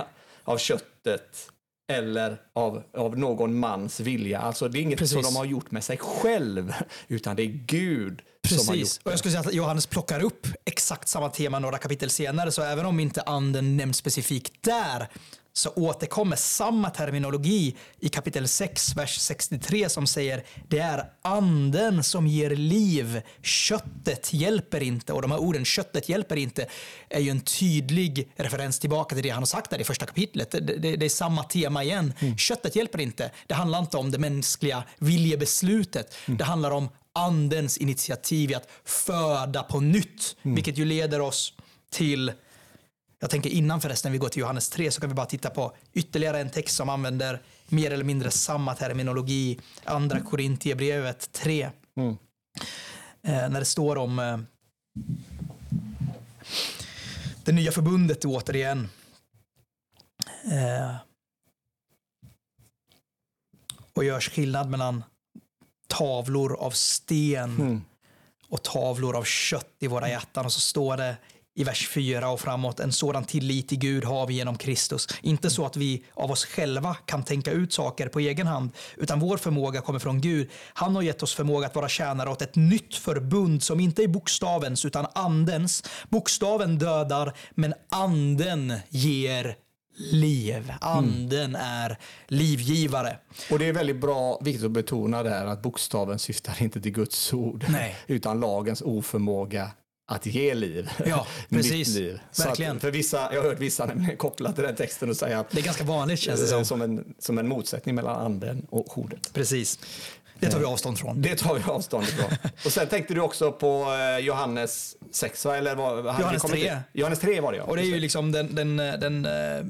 av köttet eller av, av någon mans vilja. Alltså det är inget Precis. som de har gjort med sig själv, utan det är Gud som har gjort Precis. Och jag skulle säga att Johannes plockar upp exakt samma tema några kapitel senare, så även om inte anden nämns specifikt där, så återkommer samma terminologi i kapitel 6, vers 63 som säger det är anden som ger liv, köttet hjälper inte. Och de här orden, köttet hjälper inte, är ju en tydlig referens tillbaka till det han har sagt där i första kapitlet. Det, det, det är samma tema igen. Köttet hjälper inte. Det handlar inte om det mänskliga viljebeslutet. Det handlar om andens initiativ i att föda på nytt, vilket ju leder oss till jag tänker innan förresten vi går till Johannes 3 så kan vi bara titta på ytterligare en text som använder mer eller mindre samma terminologi. Andra Korintierbrevet 3. Eh, när det står om eh, det nya förbundet återigen. Eh, och görs skillnad mellan tavlor av sten och tavlor av kött i våra hjärtan. Och så står det i vers 4 och framåt, en sådan tillit till Gud har vi genom Kristus. Inte så att vi av oss själva kan tänka ut saker på egen hand, utan vår förmåga kommer från Gud. Han har gett oss förmåga att vara tjänare åt ett nytt förbund som inte är bokstavens utan andens. Bokstaven dödar, men anden ger liv. Anden är livgivare. Och det är väldigt bra, viktigt att betona där att bokstaven syftar inte till Guds ord, Nej. utan lagens oförmåga att ge liv. Ja, precis. liv. Verkligen. för vissa, jag har hört vissa koppla till den texten och säga att Det är ganska vanligt känns det eh, som. som en, som en motsättning mellan anden och ordet. Precis. Det tar vi avstånd från. Det tar vi avstånd ifrån. och sen tänkte du också på eh, Johannes 6, va? eller vad? Johannes vi kommit 3. till? Johannes 3 var det ja. Och det är ju liksom den, den, den eh,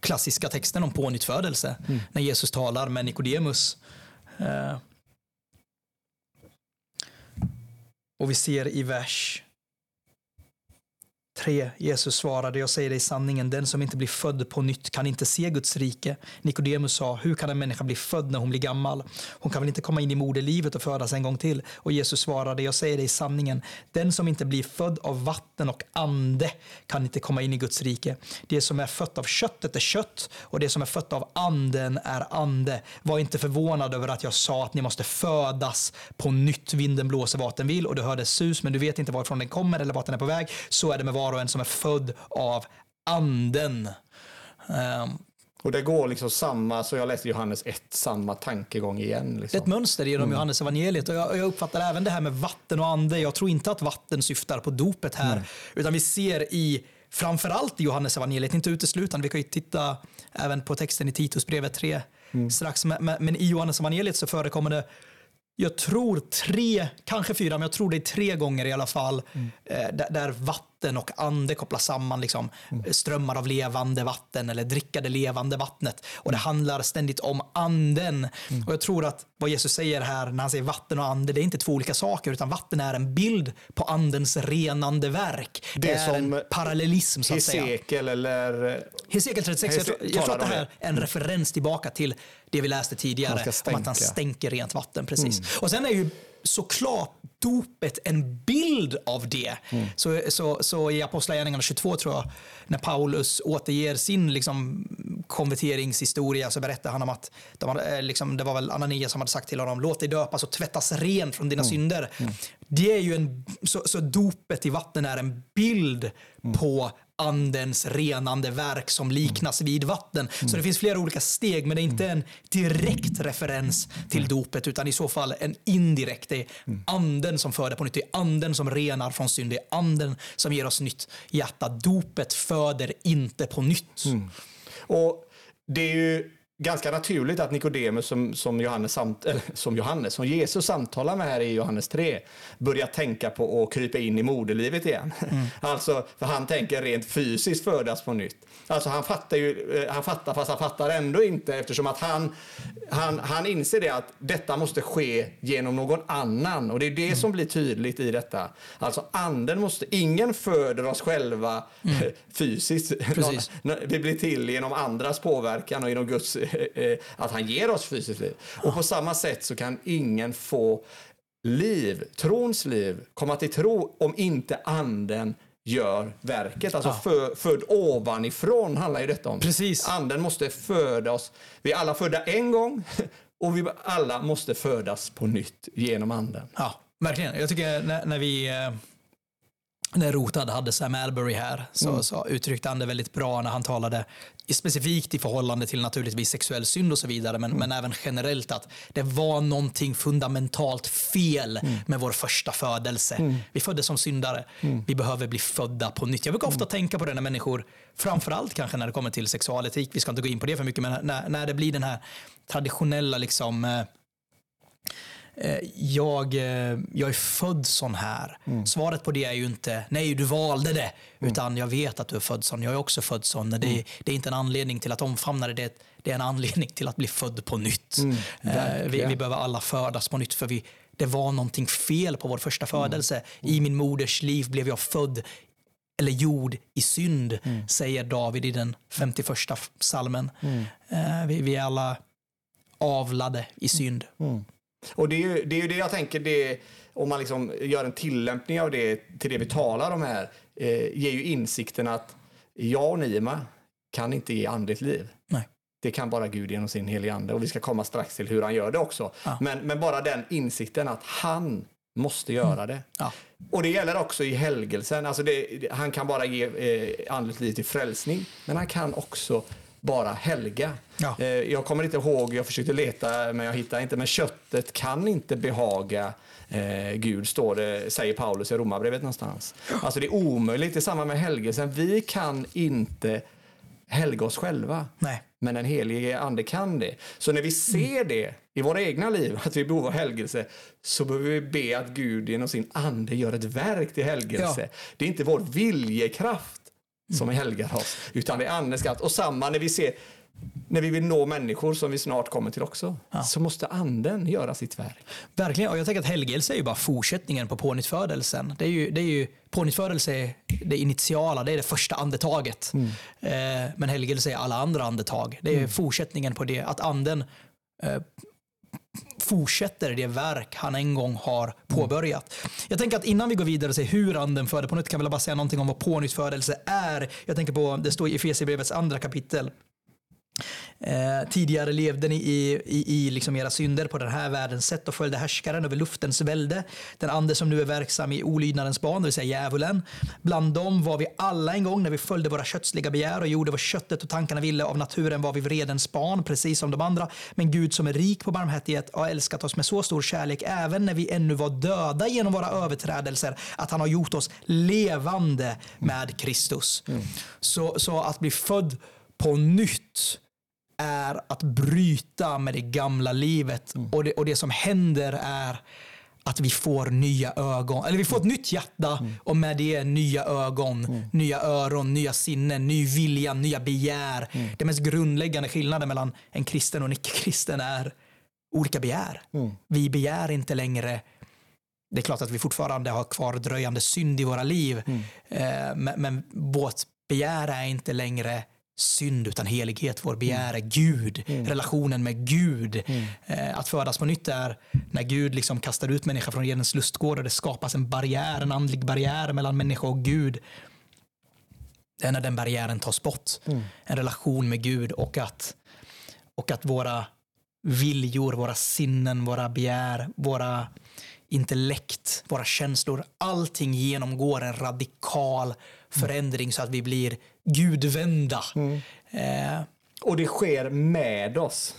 klassiska texten om pånyttfödelse. När Jesus talar med Nikodemus. Eh, och vi ser i vers 3. Jesus svarade, jag säger dig sanningen, den som inte blir född på nytt kan inte se Guds rike. Nikodemus sa, hur kan en människa bli född när hon blir gammal? Hon kan väl inte komma in i moderlivet och födas en gång till? Och Jesus svarade, jag säger dig sanningen, den som inte blir född av vatten och ande kan inte komma in i Guds rike. Det som är fött av köttet är kött och det som är fött av anden är ande. Var inte förvånad över att jag sa att ni måste födas på nytt. Vinden blåser vart den vill och du hör dess sus men du vet inte varifrån den kommer eller vart den är på väg. Så är det med var och en som är född av anden. Ehm, Och det går liksom samma, så jag läste Johannes 1, samma tankegång igen. Det är Liksom. ett mönster genom Johannes evangeliet och jag, jag uppfattar även det här med vatten och ande. Jag tror inte att vatten syftar på dopet här, utan vi ser i framförallt i Johannes evangeliet, inte uteslutande, vi kan ju titta även på texten i Titusbrevet 3 strax, men, men, men i Johannes evangeliet så förekommer det jag tror tre, kanske fyra, men jag tror det är tre gånger i alla fall, eh, där, där vatten och ande kopplas samman. Liksom, Strömmar av levande vatten eller dricka det levande vattnet. Och det handlar ständigt om anden. Och jag tror att vad Jesus säger här när han säger vatten och ande, det är inte två olika saker, utan vatten är en bild på andens renande verk. Det, Det är som en parallellism så att säga. Hesekiel eller... Hesekiel 36, jag, tror- Hese- jag tror att det här är en referens tillbaka till det vi läste tidigare, om att han stänker rent vatten. Precis. Och sen är ju såklart dopet en bild av det. Så, så, så i Apostlagärningarna 22 tror jag, när Paulus återger sin liksom, konverteringshistoria så berättar han om att de hade, eh, liksom, det var väl Ananias som hade sagt till honom, låt dig döpas och tvättas ren från dina synder. Det är ju en, så, så dopet i vatten är en bild på andens renande verk som liknas vid vatten. Så det finns flera olika steg, men det är inte en direkt referens till dopet, utan i så fall en indirekt. Det är anden som för det på nytt. Det är anden som renar från synd. Det är anden som ger oss nytt hjärta. Dopet föder inte på nytt. Och det är ju ganska naturligt att Nikodemus som, som, Johannes samt, eller, som Johannes, som Jesus samtalar med här i Johannes 3, börjar tänka på att krypa in i moderlivet igen. Alltså, för han tänker rent fysiskt födas på nytt. Alltså han fattar ju, eh, han fattar fast han fattar ändå inte eftersom att han, han, han inser det att detta måste ske genom någon annan och det är det som blir tydligt i detta. Alltså anden måste, ingen föder oss själva eh, fysiskt. Precis. Vi blir till genom andras påverkan och genom Guds, att han ger oss fysiskt liv. Och på samma sätt så kan ingen få liv, trons liv, komma till tro om inte anden gör verket. Alltså fö, född ovanifrån handlar ju detta om. Precis. Anden måste föda oss. Vi är alla födda en gång och vi alla måste födas på nytt genom anden. Ja, verkligen. Jag tycker när, när vi eh, när Rotad hade Sam Albury här så, så uttryckte han det väldigt bra när han talade specifikt i förhållande till naturligtvis sexuell synd och så vidare, men, men även generellt att det var någonting fundamentalt fel med vår första födelse. Vi föddes som syndare. Vi behöver bli födda på nytt. Jag brukar ofta tänka på det när människor, framförallt kanske när det kommer till sexualetik, vi ska inte gå in på det för mycket, men när, när det blir den här traditionella liksom eh, jag, eh, jag är född sån här. Svaret på det är ju inte nej, du valde det, utan jag vet att du är född sån. Jag är också född sån. Det, det är inte en anledning till att omfamna det, det, det är en anledning till att bli född på nytt. eh, vi, vi behöver alla födas på nytt, för vi, det var någonting fel på vår första födelse. I min moders liv blev jag född eller jord i synd, säger David i den 51 psalmen. Eh, vi, vi är alla avlade i synd. Och det är, ju, det är ju det jag tänker, det, om man liksom gör en tillämpning av det till det vi talar om här, eh, ger ju insikten att jag och Nima kan inte ge andligt liv. Nej. Det kan bara Gud genom sin helige ande och vi ska komma strax till hur han gör det också. Ja. Men, men bara den insikten att han måste göra det. Ja. Och det gäller också i helgelsen. Alltså det- han kan bara ge eh, andligt liv till frälsning, men han kan också bara helga. Ja. Eh, jag kommer inte ihåg, jag försökte leta men jag hittar inte. Men köttet kan inte behaga eh, Gud, står det, säger Paulus i Romarbrevet någonstans. Alltså det är omöjligt, är samma med helgelsen. Vi kan inte helga oss själva. Nej. Men den helige ande kan det. Så när vi ser det i våra egna liv, att vi är i behov av helgelse, så behöver vi be att Gud genom sin ande gör ett verk till helgelse. Ja. Det är inte vår viljekraft som helgar oss, utan det är andens kraft. Och samma när vi ser, när vi vill nå människor som vi snart kommer till också, så måste anden göra sitt verk. Verkligen, och jag tänker att helgelse är ju bara fortsättningen på pånyttfödelsen. Det är ju, det är ju, pånyttfödelse är det initiala, det är det första andetaget. Eh, men helgelse är alla andra andetag. Det är fortsättningen på det, att anden eh, fortsätter det verk han en gång har påbörjat. Jag tänker att innan vi går vidare och ser hur anden föder på nytt kan jag bara säga någonting om vad pånyttfödelse är. Jag tänker på, det står i Efesierbrevets andra kapitel. Eh, tidigare levde ni i, i, i liksom era synder på den här världens sätt och följde härskaren över luftens välde. Den ande som nu är verksam i olydnadens barn, det vill säga djävulen. Bland dem var vi alla en gång när vi följde våra kötsliga begär och gjorde vad köttet och tankarna ville. Av naturen var vi vredens barn, precis som de andra. Men Gud som är rik på barmhärtighet har älskat oss med så stor kärlek även när vi ännu var döda genom våra överträdelser att han har gjort oss levande med Kristus. Så, så att bli född på nytt är att bryta med det gamla livet. Och, det, och det som händer är att vi får nya ögon, eller vi får ett nytt hjärta och med det nya ögon, nya öron, nya sinnen, ny vilja, nya begär. Det mest grundläggande skillnaden mellan en kristen och en icke-kristen är olika begär. Vi begär inte längre. Det är klart att vi fortfarande har kvar dröjande synd i våra liv, eh, men, men vårt begär är inte längre synd utan helighet. Vår begär är Gud, relationen med Gud. Eh, att födas på nytt är när Gud liksom kastar ut människor från Edens lustgård och det skapas en barriär, en andlig barriär mellan människa och Gud. Det är när den barriären tas bort. En relation med Gud och att, och att våra viljor, våra sinnen, våra begär, våra intellekt, våra känslor, allting genomgår en radikal förändring så att vi blir gudvända. Eh, Och det sker med oss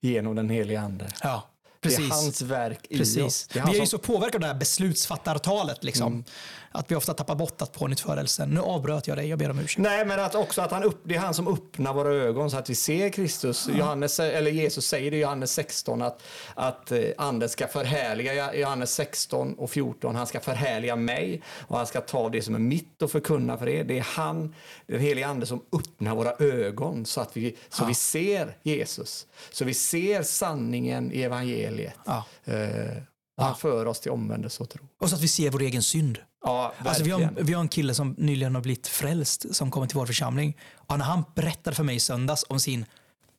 genom den helige ande. ja, Det precis. är hans verk i oss. Precis. Det är Vi är ju så påverkade av det här beslutsfattartalet. Liksom. Att vi ofta tappar bort att pånyttfödelsen. Nu avbröt jag dig, jag ber om ursäkt. Nej, men att också att han upp, det är han som öppnar våra ögon så att vi ser Kristus. Johannes, eller Jesus säger det i Johannes 16 att, att eh, anden ska förhärliga, Johannes 16 och 14, han ska förhärliga mig och han ska ta det som är mitt och förkunna för er. Det är han, den helige ande som öppnar våra ögon så att vi, så vi ser Jesus. Så vi ser sanningen i evangeliet. Ja. Eh, han för oss till omvändelse och tro. Och så att vi ser vår egen synd. Ja, Alltså, vi, har, vi har en kille som nyligen har blivit frälst som kommer till vår församling. Och när han berättade för mig i söndags om sin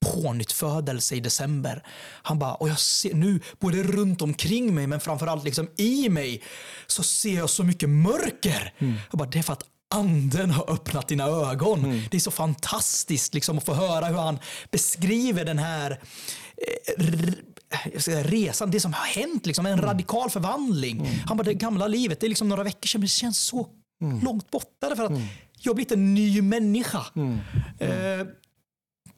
pånyttfödelse i december. Han bara, och jag ser nu både runt omkring mig men framförallt liksom i mig så ser jag så mycket mörker. Jag bara, det är för att anden har öppnat dina ögon. Det är så fantastiskt liksom, att få höra hur han beskriver den här eh, säga, resan, det som har hänt, liksom, en radikal förvandling. Han bara, det gamla livet, det är liksom några veckor sedan, men det känns så långt borta. Därför att jag har blivit en ny människa. Eh,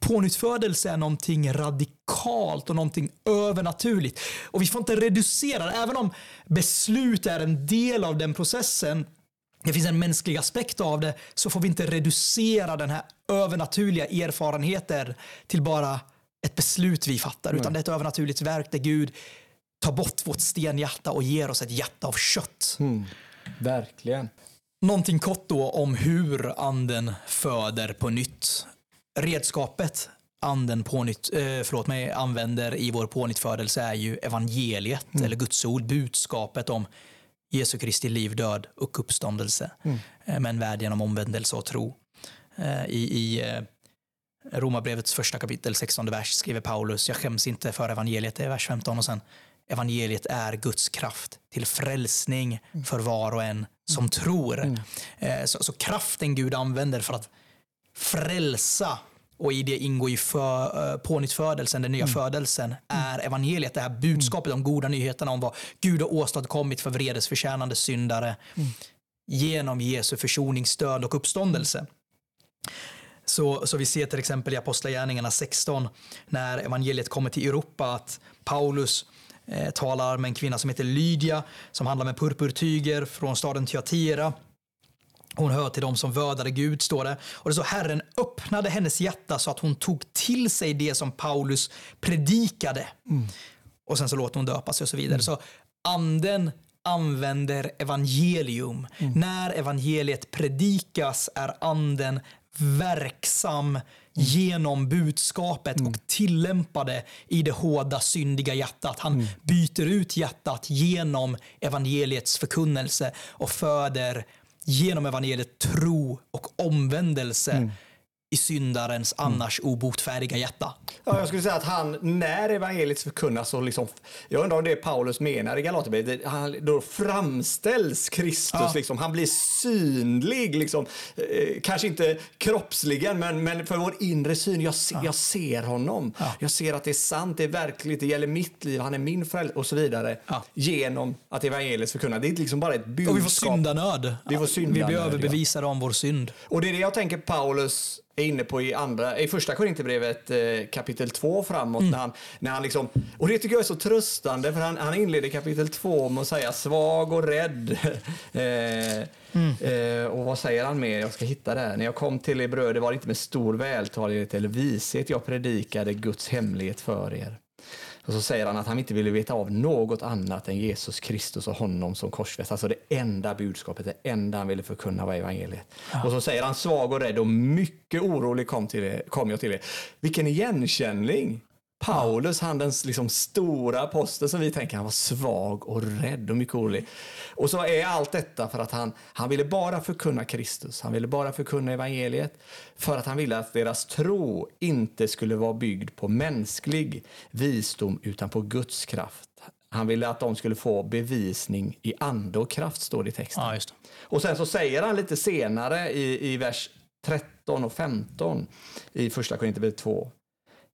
pånyttfödelse är någonting radikalt och någonting övernaturligt. Och vi får inte reducera det, även om beslut är en del av den processen, det finns en mänsklig aspekt av det, så får vi inte reducera den här övernaturliga erfarenheten till bara ett beslut vi fattar, utan det är ett övernaturligt verk där Gud tar bort vårt stenhjärta och ger oss ett hjärta av kött. Verkligen. Någonting kort då om hur anden föder på nytt. Redskapet anden på nytt, eh, förlåt mig, använder i vår pånyttfödelse är ju evangeliet, eller Guds ord, budskapet om Jesu Kristi liv, död och uppståndelse. Eh, med en vädjan om omvändelse och tro. Eh, I i Romarbrevets första kapitel, 16 vers, skriver Paulus, jag skäms inte för evangeliet, det är vers 15 och sen evangeliet är Guds kraft till frälsning för var och en som tror. Eh, Så, så kraften Gud använder för att frälsa och i det ingår ju för, eh, pånyttfödelsen, den nya födelsen, är evangeliet, det här budskapet, de goda nyheterna om vad Gud har åstadkommit för vredesförtjänande syndare genom Jesu försoningsdöd och uppståndelse. Så, så vi ser till exempel i Apostlagärningarna 16 när evangeliet kommer till Europa att Paulus eh, talar med en kvinna som heter Lydia som handlar med purpurtyger från staden Thyatira. Hon hör till dem som vördade Gud, står det. Och det står Herren öppnade hennes hjärta så att hon tog till sig det som Paulus predikade. Och sen så låter hon döpa sig och så vidare. Så anden använder evangelium. När evangeliet predikas är anden verksam genom budskapet och tillämpar det i det hårda syndiga hjärtat. Han byter ut hjärtat genom evangeliets förkunnelse och föder genom evangeliet tro och omvändelse i syndarens annars obotfärdiga hjärta. Ja, jag skulle säga att han, när evangeliet förkunnas, så liksom, jag undrar om det är Paulus menar i Galaterbrevet, då framställs Kristus, Ja. liksom, han blir synlig, liksom, eh, kanske inte kroppsligen, men, men för vår inre syn, jag, se, jag ser honom, jag ser att det är sant, det är verkligt, det gäller mitt liv, han är min förälder och så vidare, Ja. genom att evangeliet förkunnas. Det är liksom bara ett budskap. Och vi får syndanöd. Vi får syndanöd, Vi blir ja. överbevisade om vår synd. Och det är det jag tänker Paulus är inne på i, andra, i första Korinthierbrevet eh, kapitel 2 framåt. Mm. När han, när han liksom, och det tycker jag är så tröstande för han, han inleder kapitel 2 med att säga svag och rädd. eh, Mm. eh, och vad säger han mer? Jag ska hitta det här. När jag kom till er bröder var det inte med stor vältalighet eller vishet jag predikade Guds hemlighet för er. Och så säger han att han inte ville veta av något annat än Jesus Kristus och honom som korsfäst. Alltså det enda budskapet, det enda han ville förkunna var evangeliet. Och så säger han svag och rädd och mycket orolig kom, till er, kom jag till er. Vilken igenkänning! Paulus, han den liksom stora aposteln som vi tänker, han var svag och rädd och mycket orolig. Och så är allt detta för att han, han ville bara förkunna Kristus, han ville bara förkunna evangeliet, för att han ville att deras tro inte skulle vara byggd på mänsklig visdom utan på Guds kraft. Han ville att de skulle få bevisning i ande och kraft, står det i texten. Ja. Och sen så säger han lite senare i, i vers 13 och 15 i första Korinthierbrevet 2.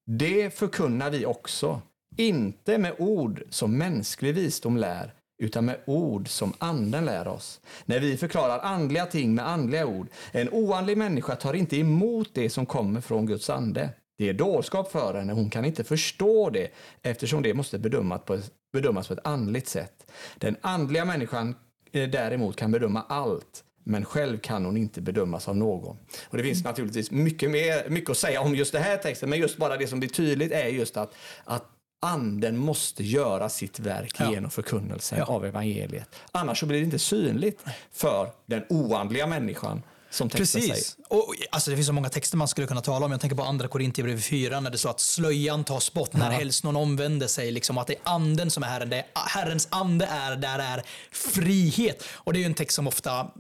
Det förkunnar vi också, inte med ord som mänsklig visdom lär, utan med ord som anden lär oss. När vi förklarar andliga ting med andliga ord. En oandlig människa tar inte emot det som kommer från Guds ande. Det är dårskap för henne, hon kan inte förstå det eftersom det måste bedömas på, bedömas på ett andligt sätt. Den andliga människan eh, däremot kan bedöma allt, men själv kan hon inte bedömas av någon. Och Det finns naturligtvis mycket, mer, mycket att säga om just det här texten, men just bara det som blir tydligt är just att, att anden måste göra sitt verk Ja. genom förkunnelsen Ja. av evangeliet. Annars så blir det inte synligt för den oandliga människan som texten säger. Precis. Och, alltså, det finns så många texter man skulle kunna tala om. Jag tänker på andra Korintierbrevet 4 när det står att slöjan tas bort när helst någon omvänder sig. Liksom, att det är anden som är Herren. Det är, Herrens ande är där är frihet. Och det är ju en text som ofta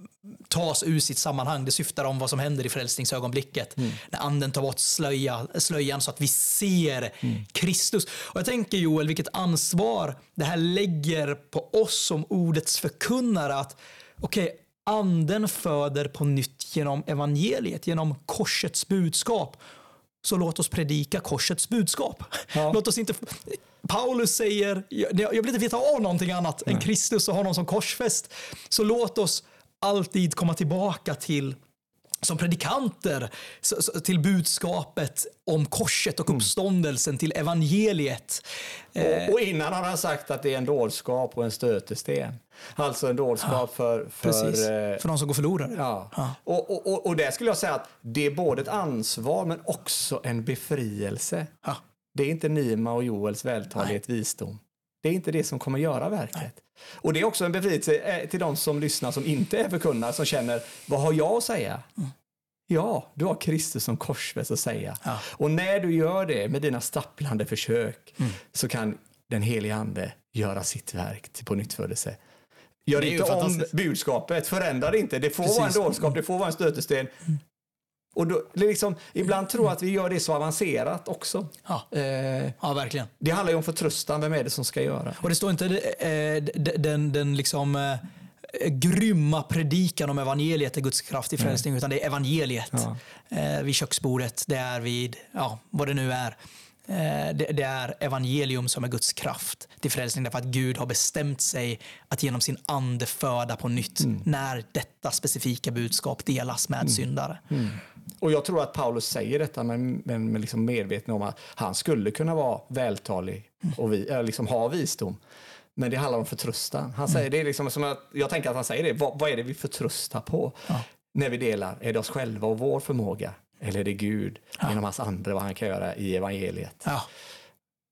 tas ur sitt sammanhang. Det syftar om vad som händer i frälsningsögonblicket. När anden tar bort slöja, slöjan så att vi ser Kristus. Och jag tänker Joel, vilket ansvar det här lägger på oss som ordets förkunnare. att Okej, anden föder på nytt genom evangeliet, genom korsets budskap. Så låt oss predika korsets budskap. Ja. Låt oss inte... Paulus säger, jag vill inte veta av någonting annat än Kristus och honom som korsfäst. Så låt oss alltid komma tillbaka till som predikanter till budskapet om korset och uppståndelsen, till evangeliet. Eh, Och, och innan har han sagt att det är en dårskap och en stötesten. Alltså en dårskap för... för precis, eh, för de som går förlorade. Ja. Ja. Och, och, och, och där skulle jag säga att det är både ett ansvar men också en befrielse. Ja. Det är inte Nima och Joels vältalighet, visdom. Det är inte det som kommer göra verket. Och det är också en befrielse eh, till de som lyssnar som inte är förkunnare som känner, vad har jag att säga? Ja, du har Kristus som korsfäst att säga. Ja. Och när du gör det med dina stapplande försök så kan den helige ande göra sitt verk till på nyttfödelse. Gör inte om budskapet, förändra det inte. Det får vara en Precis. dårskap, det får vara en stötesten. Och då, liksom, ibland tror jag att vi gör det så avancerat också. Ja. Eh, Ja, verkligen. det handlar ju om förtröstan, vem är det som ska göra? Och det står inte eh, den, den liksom eh, grymma predikan om evangeliet är Guds kraft i frälsning, utan det är evangeliet Ja. eh, vid köksbordet, det är vid, ja, vad det nu är. Eh, det, det är evangelium som är Guds kraft till frälsning, därför att Gud har bestämt sig att genom sin ande föda på nytt när detta specifika budskap delas med syndare. Och jag tror att Paulus säger detta men, men, men liksom medveten om att han skulle kunna vara vältalig och vi, äh, liksom ha visdom. Men det handlar om förtröstan. Han säger det är liksom som att, jag tänker att han säger det, vad, vad är det vi förtröstar på när vi delar? Är det oss själva och vår förmåga? Eller är det Gud genom hans ande, vad han kan göra i evangeliet? Ja.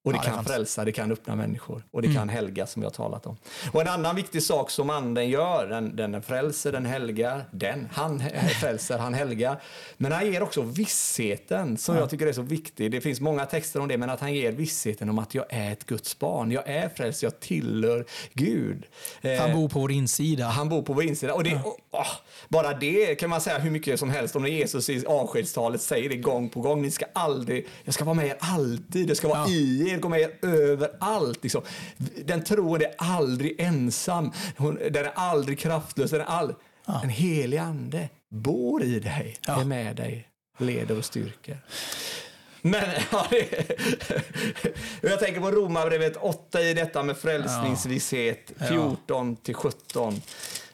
Och det Ja, det kan frälsa, det kan öppna människor och det kan helga som har talat om. Och en annan viktig sak som anden gör, den, den frälser, den helgar, den, han frälser, han helgar. Men han ger också vissheten som jag tycker är så viktig. Det finns många texter om det, men att han ger vissheten om att jag är ett Guds barn. Jag är frälst, jag tillhör Gud. Eh, Han bor på vår insida. han bor på vår insida. Och det, och, åh, bara det kan man säga hur mycket som helst om när Jesus i avskedstalet säger det gång på gång. Ni ska aldrig, jag ska vara med er alltid, jag ska vara Ja. i er, gå med er överallt. Liksom. Den troende är aldrig ensam, Hon, den är aldrig kraftlös. Den är all, En helig ande bor i dig, Ja. är med dig, leder och styrker. Men ja, det, jag tänker på Romarbrevet 8 i detta med frälsningsvisshet, 14 till 17.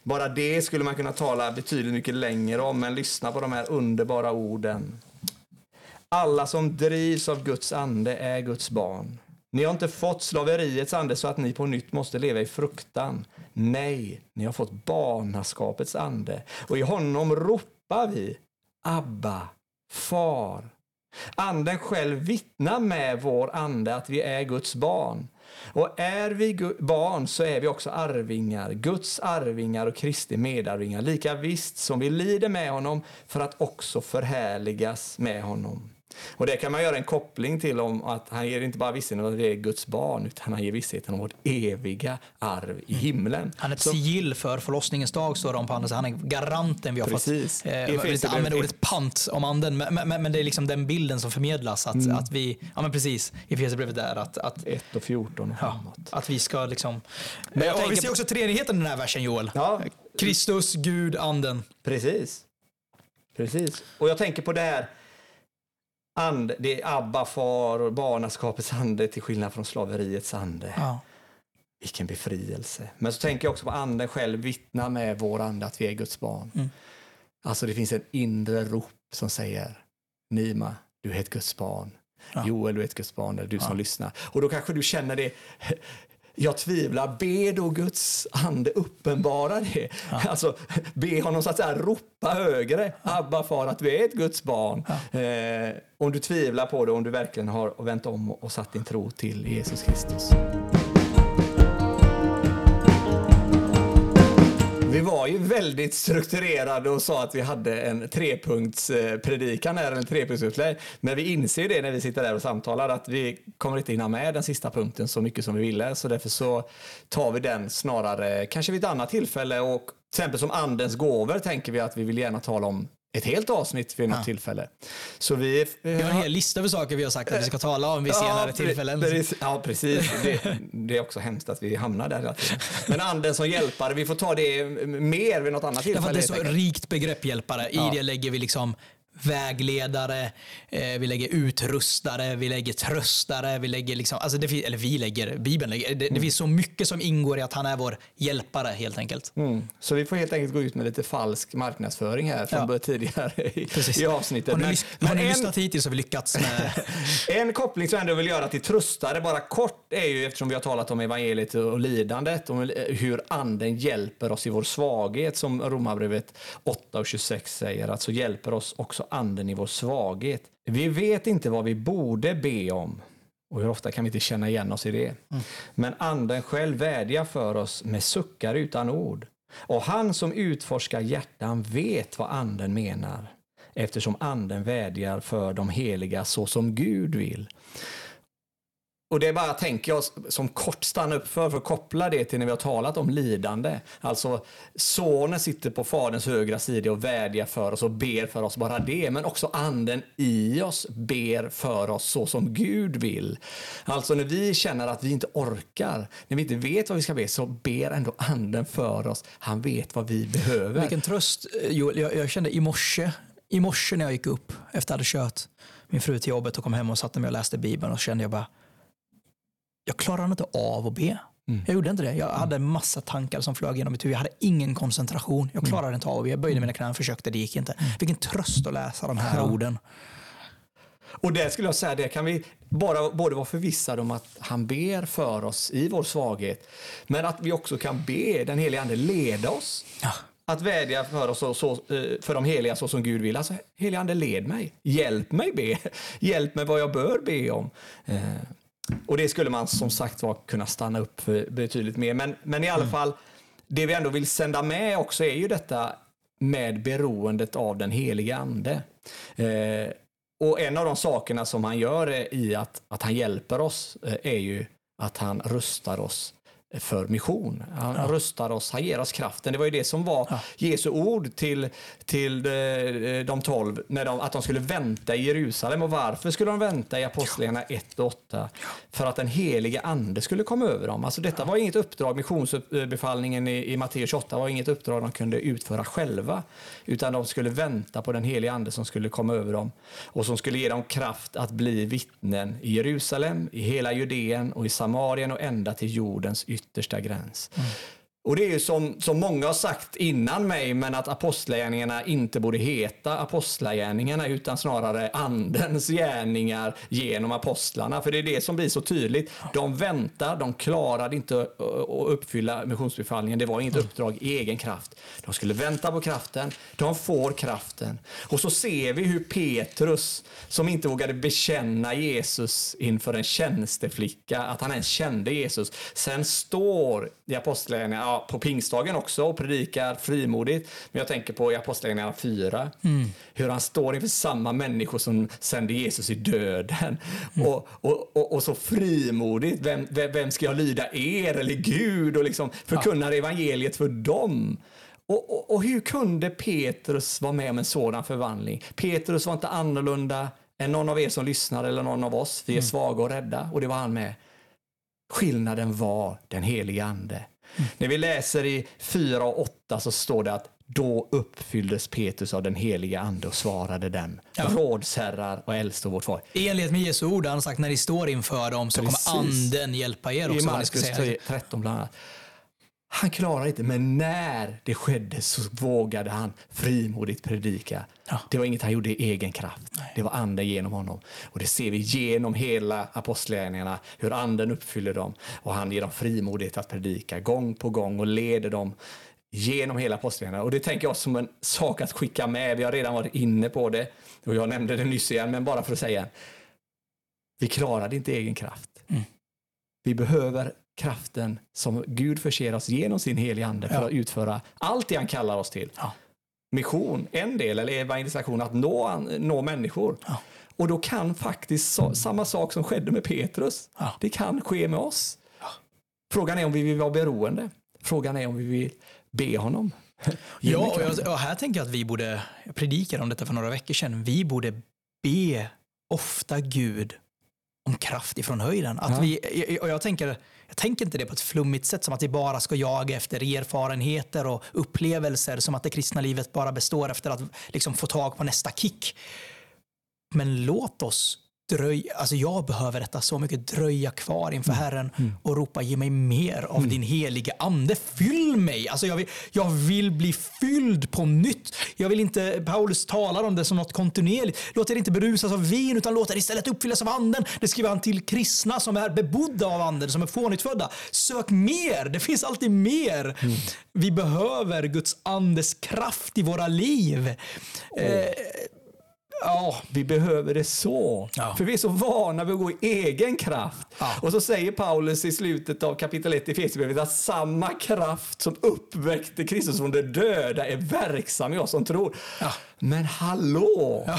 Bara det skulle man kunna tala betydligt mycket längre om, men lyssna på de här underbara orden. Alla som drivs av Guds ande är Guds barn. Ni har inte fått slaveriets ande så att ni på nytt måste leva i fruktan. Nej, ni har fått barnaskapets ande. Och i honom ropar vi Abba, far. Anden själv vittnar med vår ande att vi är Guds barn. Och är vi barn så är vi också arvingar, Guds arvingar och Kristi medarvingar, lika visst som vi lider med honom för att också förhärligas med honom. Och det kan man göra en koppling till om att han ger inte bara vissheten om att vi är Guds barn, utan han ger vissheten om vårt eviga arv i himlen. Han är ett Så- sigill för förlossningens dag, står det om på andra. Han är garanten vi har Precis. fått. Eh, jag ett. ordet pant om anden, men, men, men det är liksom den bilden som förmedlas. Att, Mm. att vi, ja men precis, i Efesierbrevet där, att, att, 1 och 14 och ja, framåt. att vi ska liksom... Men jag och vi ser också treenigheten i den här versen Joel. Ja, Kristus, Gud, anden. Precis. Precis. Och jag tänker på det här, and, det är Abba, far och barnaskapets ande till skillnad från slaveriets ande. Ja. Vilken befrielse. Men så tänker jag också på anden själv vittnar med vår ande att vi är Guds barn. Mm. Alltså det finns en inre rop som säger Nima, du är ett Guds barn. Ja. Joel, du är ett Guds barn. Eller du som Ja. lyssnar. Och då kanske du känner det. Jag tvivlar. Be då Guds ande uppenbara det. Alltså, be honom så att säga ropa högre. Abba far att du är ett Guds barn. Eh, om du tvivlar på det, om du verkligen har vänt om och satt din tro till Jesus Kristus. Vi var ju väldigt strukturerade och sa att vi hade en trepunktspredikan eh, här, en trepunktsupplägg. Men vi inser det när vi sitter där och samtalar att vi kommer inte hinna med den sista punkten så mycket som vi ville. Så därför så tar vi den snarare kanske vid ett annat tillfälle. Och till exempel som andens gåvor tänker vi att vi vill gärna tala om ett helt avsnitt vid något tillfälle. Så vi... Vi har en hel lista över saker vi har sagt att vi ska tala om vid senare pre- tillfällen. precis. Ja, precis. Det, det är också hemskt att vi hamnar där hela tiden. Men anden som hjälpare, vi får ta det mer vid något annat Därför tillfälle. att det är så rikt begrepp hjälpare. I Ja. det lägger vi liksom vägledare, eh, vi lägger utrustare, vi lägger tröstare, vi lägger liksom, alltså det, fin- eller vi lägger, Bibeln lägger, det, det finns så mycket som ingår i att han är vår hjälpare helt enkelt. Mm. Så vi får helt enkelt gå ut med lite falsk marknadsföring här från Ja. tidigare i, Precis. i avsnittet. Har ni, Men, har ni en, lyssnat hittills har vi lyckats med... en koppling som jag ändå vill göra till tröstare, bara kort, är ju eftersom vi har talat om evangeliet och lidandet, om hur anden hjälper oss i vår svaghet, som Romarbrevet 8 och 26 säger, att så hjälper oss också anden i vår svaghet. Vi vet inte vad vi borde be om, och hur ofta kan vi inte känna igen oss i det? Men anden själv vädjar för oss med suckar utan ord. Och han som utforskar hjärtan vet vad anden menar eftersom anden vädjar för de heliga så som Gud vill och det är bara, tänker jag, som kort stanna upp för, för att koppla det till när vi har talat om lidande. Alltså, sonen sitter på faderns högra sida och vädjar för oss och ber för oss, bara det. Men också anden i oss ber för oss så som Gud vill. Alltså när vi känner att vi inte orkar, när vi inte vet vad vi ska be, så ber ändå anden för oss. Han vet vad vi behöver. Vilken tröst, eh, Joel. Jag, jag kände i morse, i morse när jag gick upp efter att jag hade kört min fru till jobbet och kom hem och satte mig och läste Bibeln och så kände jag bara, jag klarar inte av att be. Jag gjorde inte det. Jag hade en massa tankar som flög genom mitt huvud. Jag hade ingen koncentration. Jag klarade inte av be. Jag böjde mina knän, försökte, det gick inte. Vilken tröst att läsa de här orden. Och det skulle jag säga, det kan vi bara både vara förvissade om att han ber för oss i vår svaghet, men att vi också kan be den helige Ande leda oss. Ja. Att vädja för oss så, så, eh, för de heliga så som Gud vill. Alltså, helige Ande, led mig. Hjälp mig be. Hjälp mig vad jag bör be om. Eh, och det skulle man som sagt var kunna stanna upp för betydligt mer. Men, men i alla fall, det vi ändå vill sända med också är ju detta med beroendet av den heliga Ande. Eh, och en av de sakerna som han gör i att, att han hjälper oss eh, är ju att han rustar oss för mission. Han rustar oss, han ger oss kraften. Det var ju det som var Jesu ord till, till eh, de tolv, när de, att de skulle vänta i Jerusalem. Och varför skulle de vänta i Apostlagärningarna 1 och 8? För att den helige ande skulle komma över dem. Alltså detta var inget uppdrag, missionsbefallningen i, i Matteus 28 var inget uppdrag de kunde utföra själva. Utan de skulle vänta på den helige ande som skulle komma över dem. Och som skulle ge dem kraft att bli vittnen i Jerusalem, i hela Judeen och i Samarien och ända till jordens yttersta gräns. Mm. Och det är ju som, som många har sagt innan mig, men att apostlagärningarna inte borde heta apostlagärningarna utan snarare andens gärningar genom apostlarna. För det är det som blir så tydligt. De väntar, de klarade inte att uppfylla missionsbefallningen. Det var inget uppdrag i egen kraft. De skulle vänta på kraften, de får kraften. Och så ser vi hur Petrus, som inte vågade bekänna Jesus inför en tjänsteflicka, att han ens kände Jesus, sen står i apostlagärningarna, ja, på pingstdagen också och predikar frimodigt. Men jag tänker på i Apostlagärningarna 4, hur han står inför samma människor som sände Jesus i döden. Och, och, och, och så frimodigt, vem, vem, vem ska jag lyda er eller Gud? Och liksom förkunnar evangeliet för dem. Och, och, och hur kunde Petrus vara med om en sådan förvandling? Petrus var inte annorlunda än någon av er som lyssnar eller någon av oss. Vi är svaga och rädda och det var han med. Skillnaden var den helige ande. När vi läser i 4 och 8 så står det att då uppfylldes Petrus av den heliga ande och svarade dem. Ja. Rådsherrar och äldste vårt folk. I enlighet med Jesu ord, han har sagt när ni står inför dem så Precis. kommer anden hjälpa er I också. ska Markus säga. 13 bland annat. Han klarar inte, men när det skedde så vågade han frimodigt predika. Ja. Det var inget han gjorde i egen kraft. Det var anden genom honom. Och det ser vi genom hela apostlagärningarna, hur anden uppfyller dem. Och han ger dem frimodighet att predika gång på gång och leder dem genom hela apostlagärningarna. Och det tänker jag som en sak att skicka med. Vi har redan varit inne på det och jag nämnde det nyss igen, men bara för att säga. Vi klarade inte egen kraft. Vi behöver kraften som Gud förser oss genom sin heliga ande för Ja. att utföra allt det han kallar oss till. Ja. Mission, en del, eller evangelisation, att nå, nå människor. Ja. Och då kan faktiskt så, samma sak som skedde med Petrus, det kan ske med oss. Frågan är om vi vill vara beroende. Frågan är om vi vill be honom. Ja, och, och här tänker jag att vi borde, jag predikade om detta för några veckor sedan, vi borde be ofta Gud om kraft ifrån höjden. Att vi, och jag, tänker, jag tänker inte det på ett flummigt sätt, som att vi bara ska jaga efter erfarenheter och upplevelser, som att det kristna livet bara består efter att liksom få tag på nästa kick. Men låt oss dröja, alltså jag behöver detta så mycket, dröja kvar inför Herren och ropa ge mig mer av din heliga ande. Fyll mig! Alltså jag, vill, jag vill bli fylld på nytt. Jag vill inte, Paulus talar om det som något kontinuerligt. Låt er inte berusas av vin utan låt er istället uppfyllas av anden. Det skriver han till kristna som är bebodda av anden, som är fånitfödda. Sök mer, det finns alltid mer. Vi behöver Guds andes kraft i våra liv. Eh, ja, Vi behöver det så. Ja. För vi är så vana vid att gå i egen kraft. Ja. Och så säger Paulus i slutet av kapitel 1 i Efesierbrevet att samma kraft som uppväckte Kristus från de döda är verksam i oss som tror. Ja. Men hallå!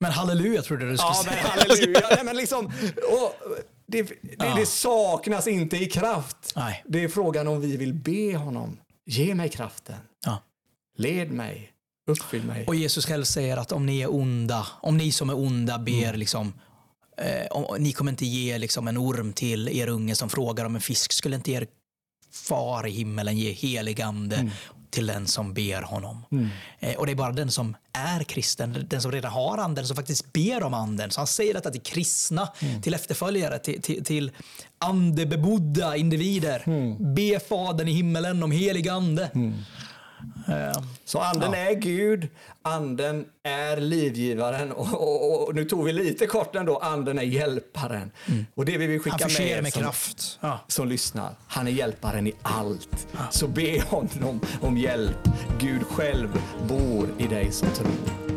Men halleluja trodde du skulle Ja, men säga. halleluja. Nej, men liksom, och det, det, Ja. det saknas inte i kraft. Nej. Det är frågan om vi vill be honom. Ge mig kraften. Ja. Led mig. Uppfyll mig. Och Jesus själv säger att om ni är onda, om ni som är onda ber Mm. liksom, eh, om, ni kommer inte ge liksom en orm till er unge som frågar om en fisk. Skulle inte er far i himmelen ge helig ande Mm. till den som ber honom? Eh, och det är bara den som är kristen, den som redan har anden, som faktiskt ber om anden. Så han säger detta till kristna, Mm. till efterföljare, till, till, till andebebodda individer. Mm. Be Fadern i himmelen om helig ande. Så anden är Gud, anden är livgivaren och, och, och nu tog vi lite kort ändå, anden är hjälparen. Och det vill vi skicka med, er med som, kraft. Ja. som lyssnar. Han är hjälparen i allt. Så be honom om hjälp. Gud själv bor i dig som tror.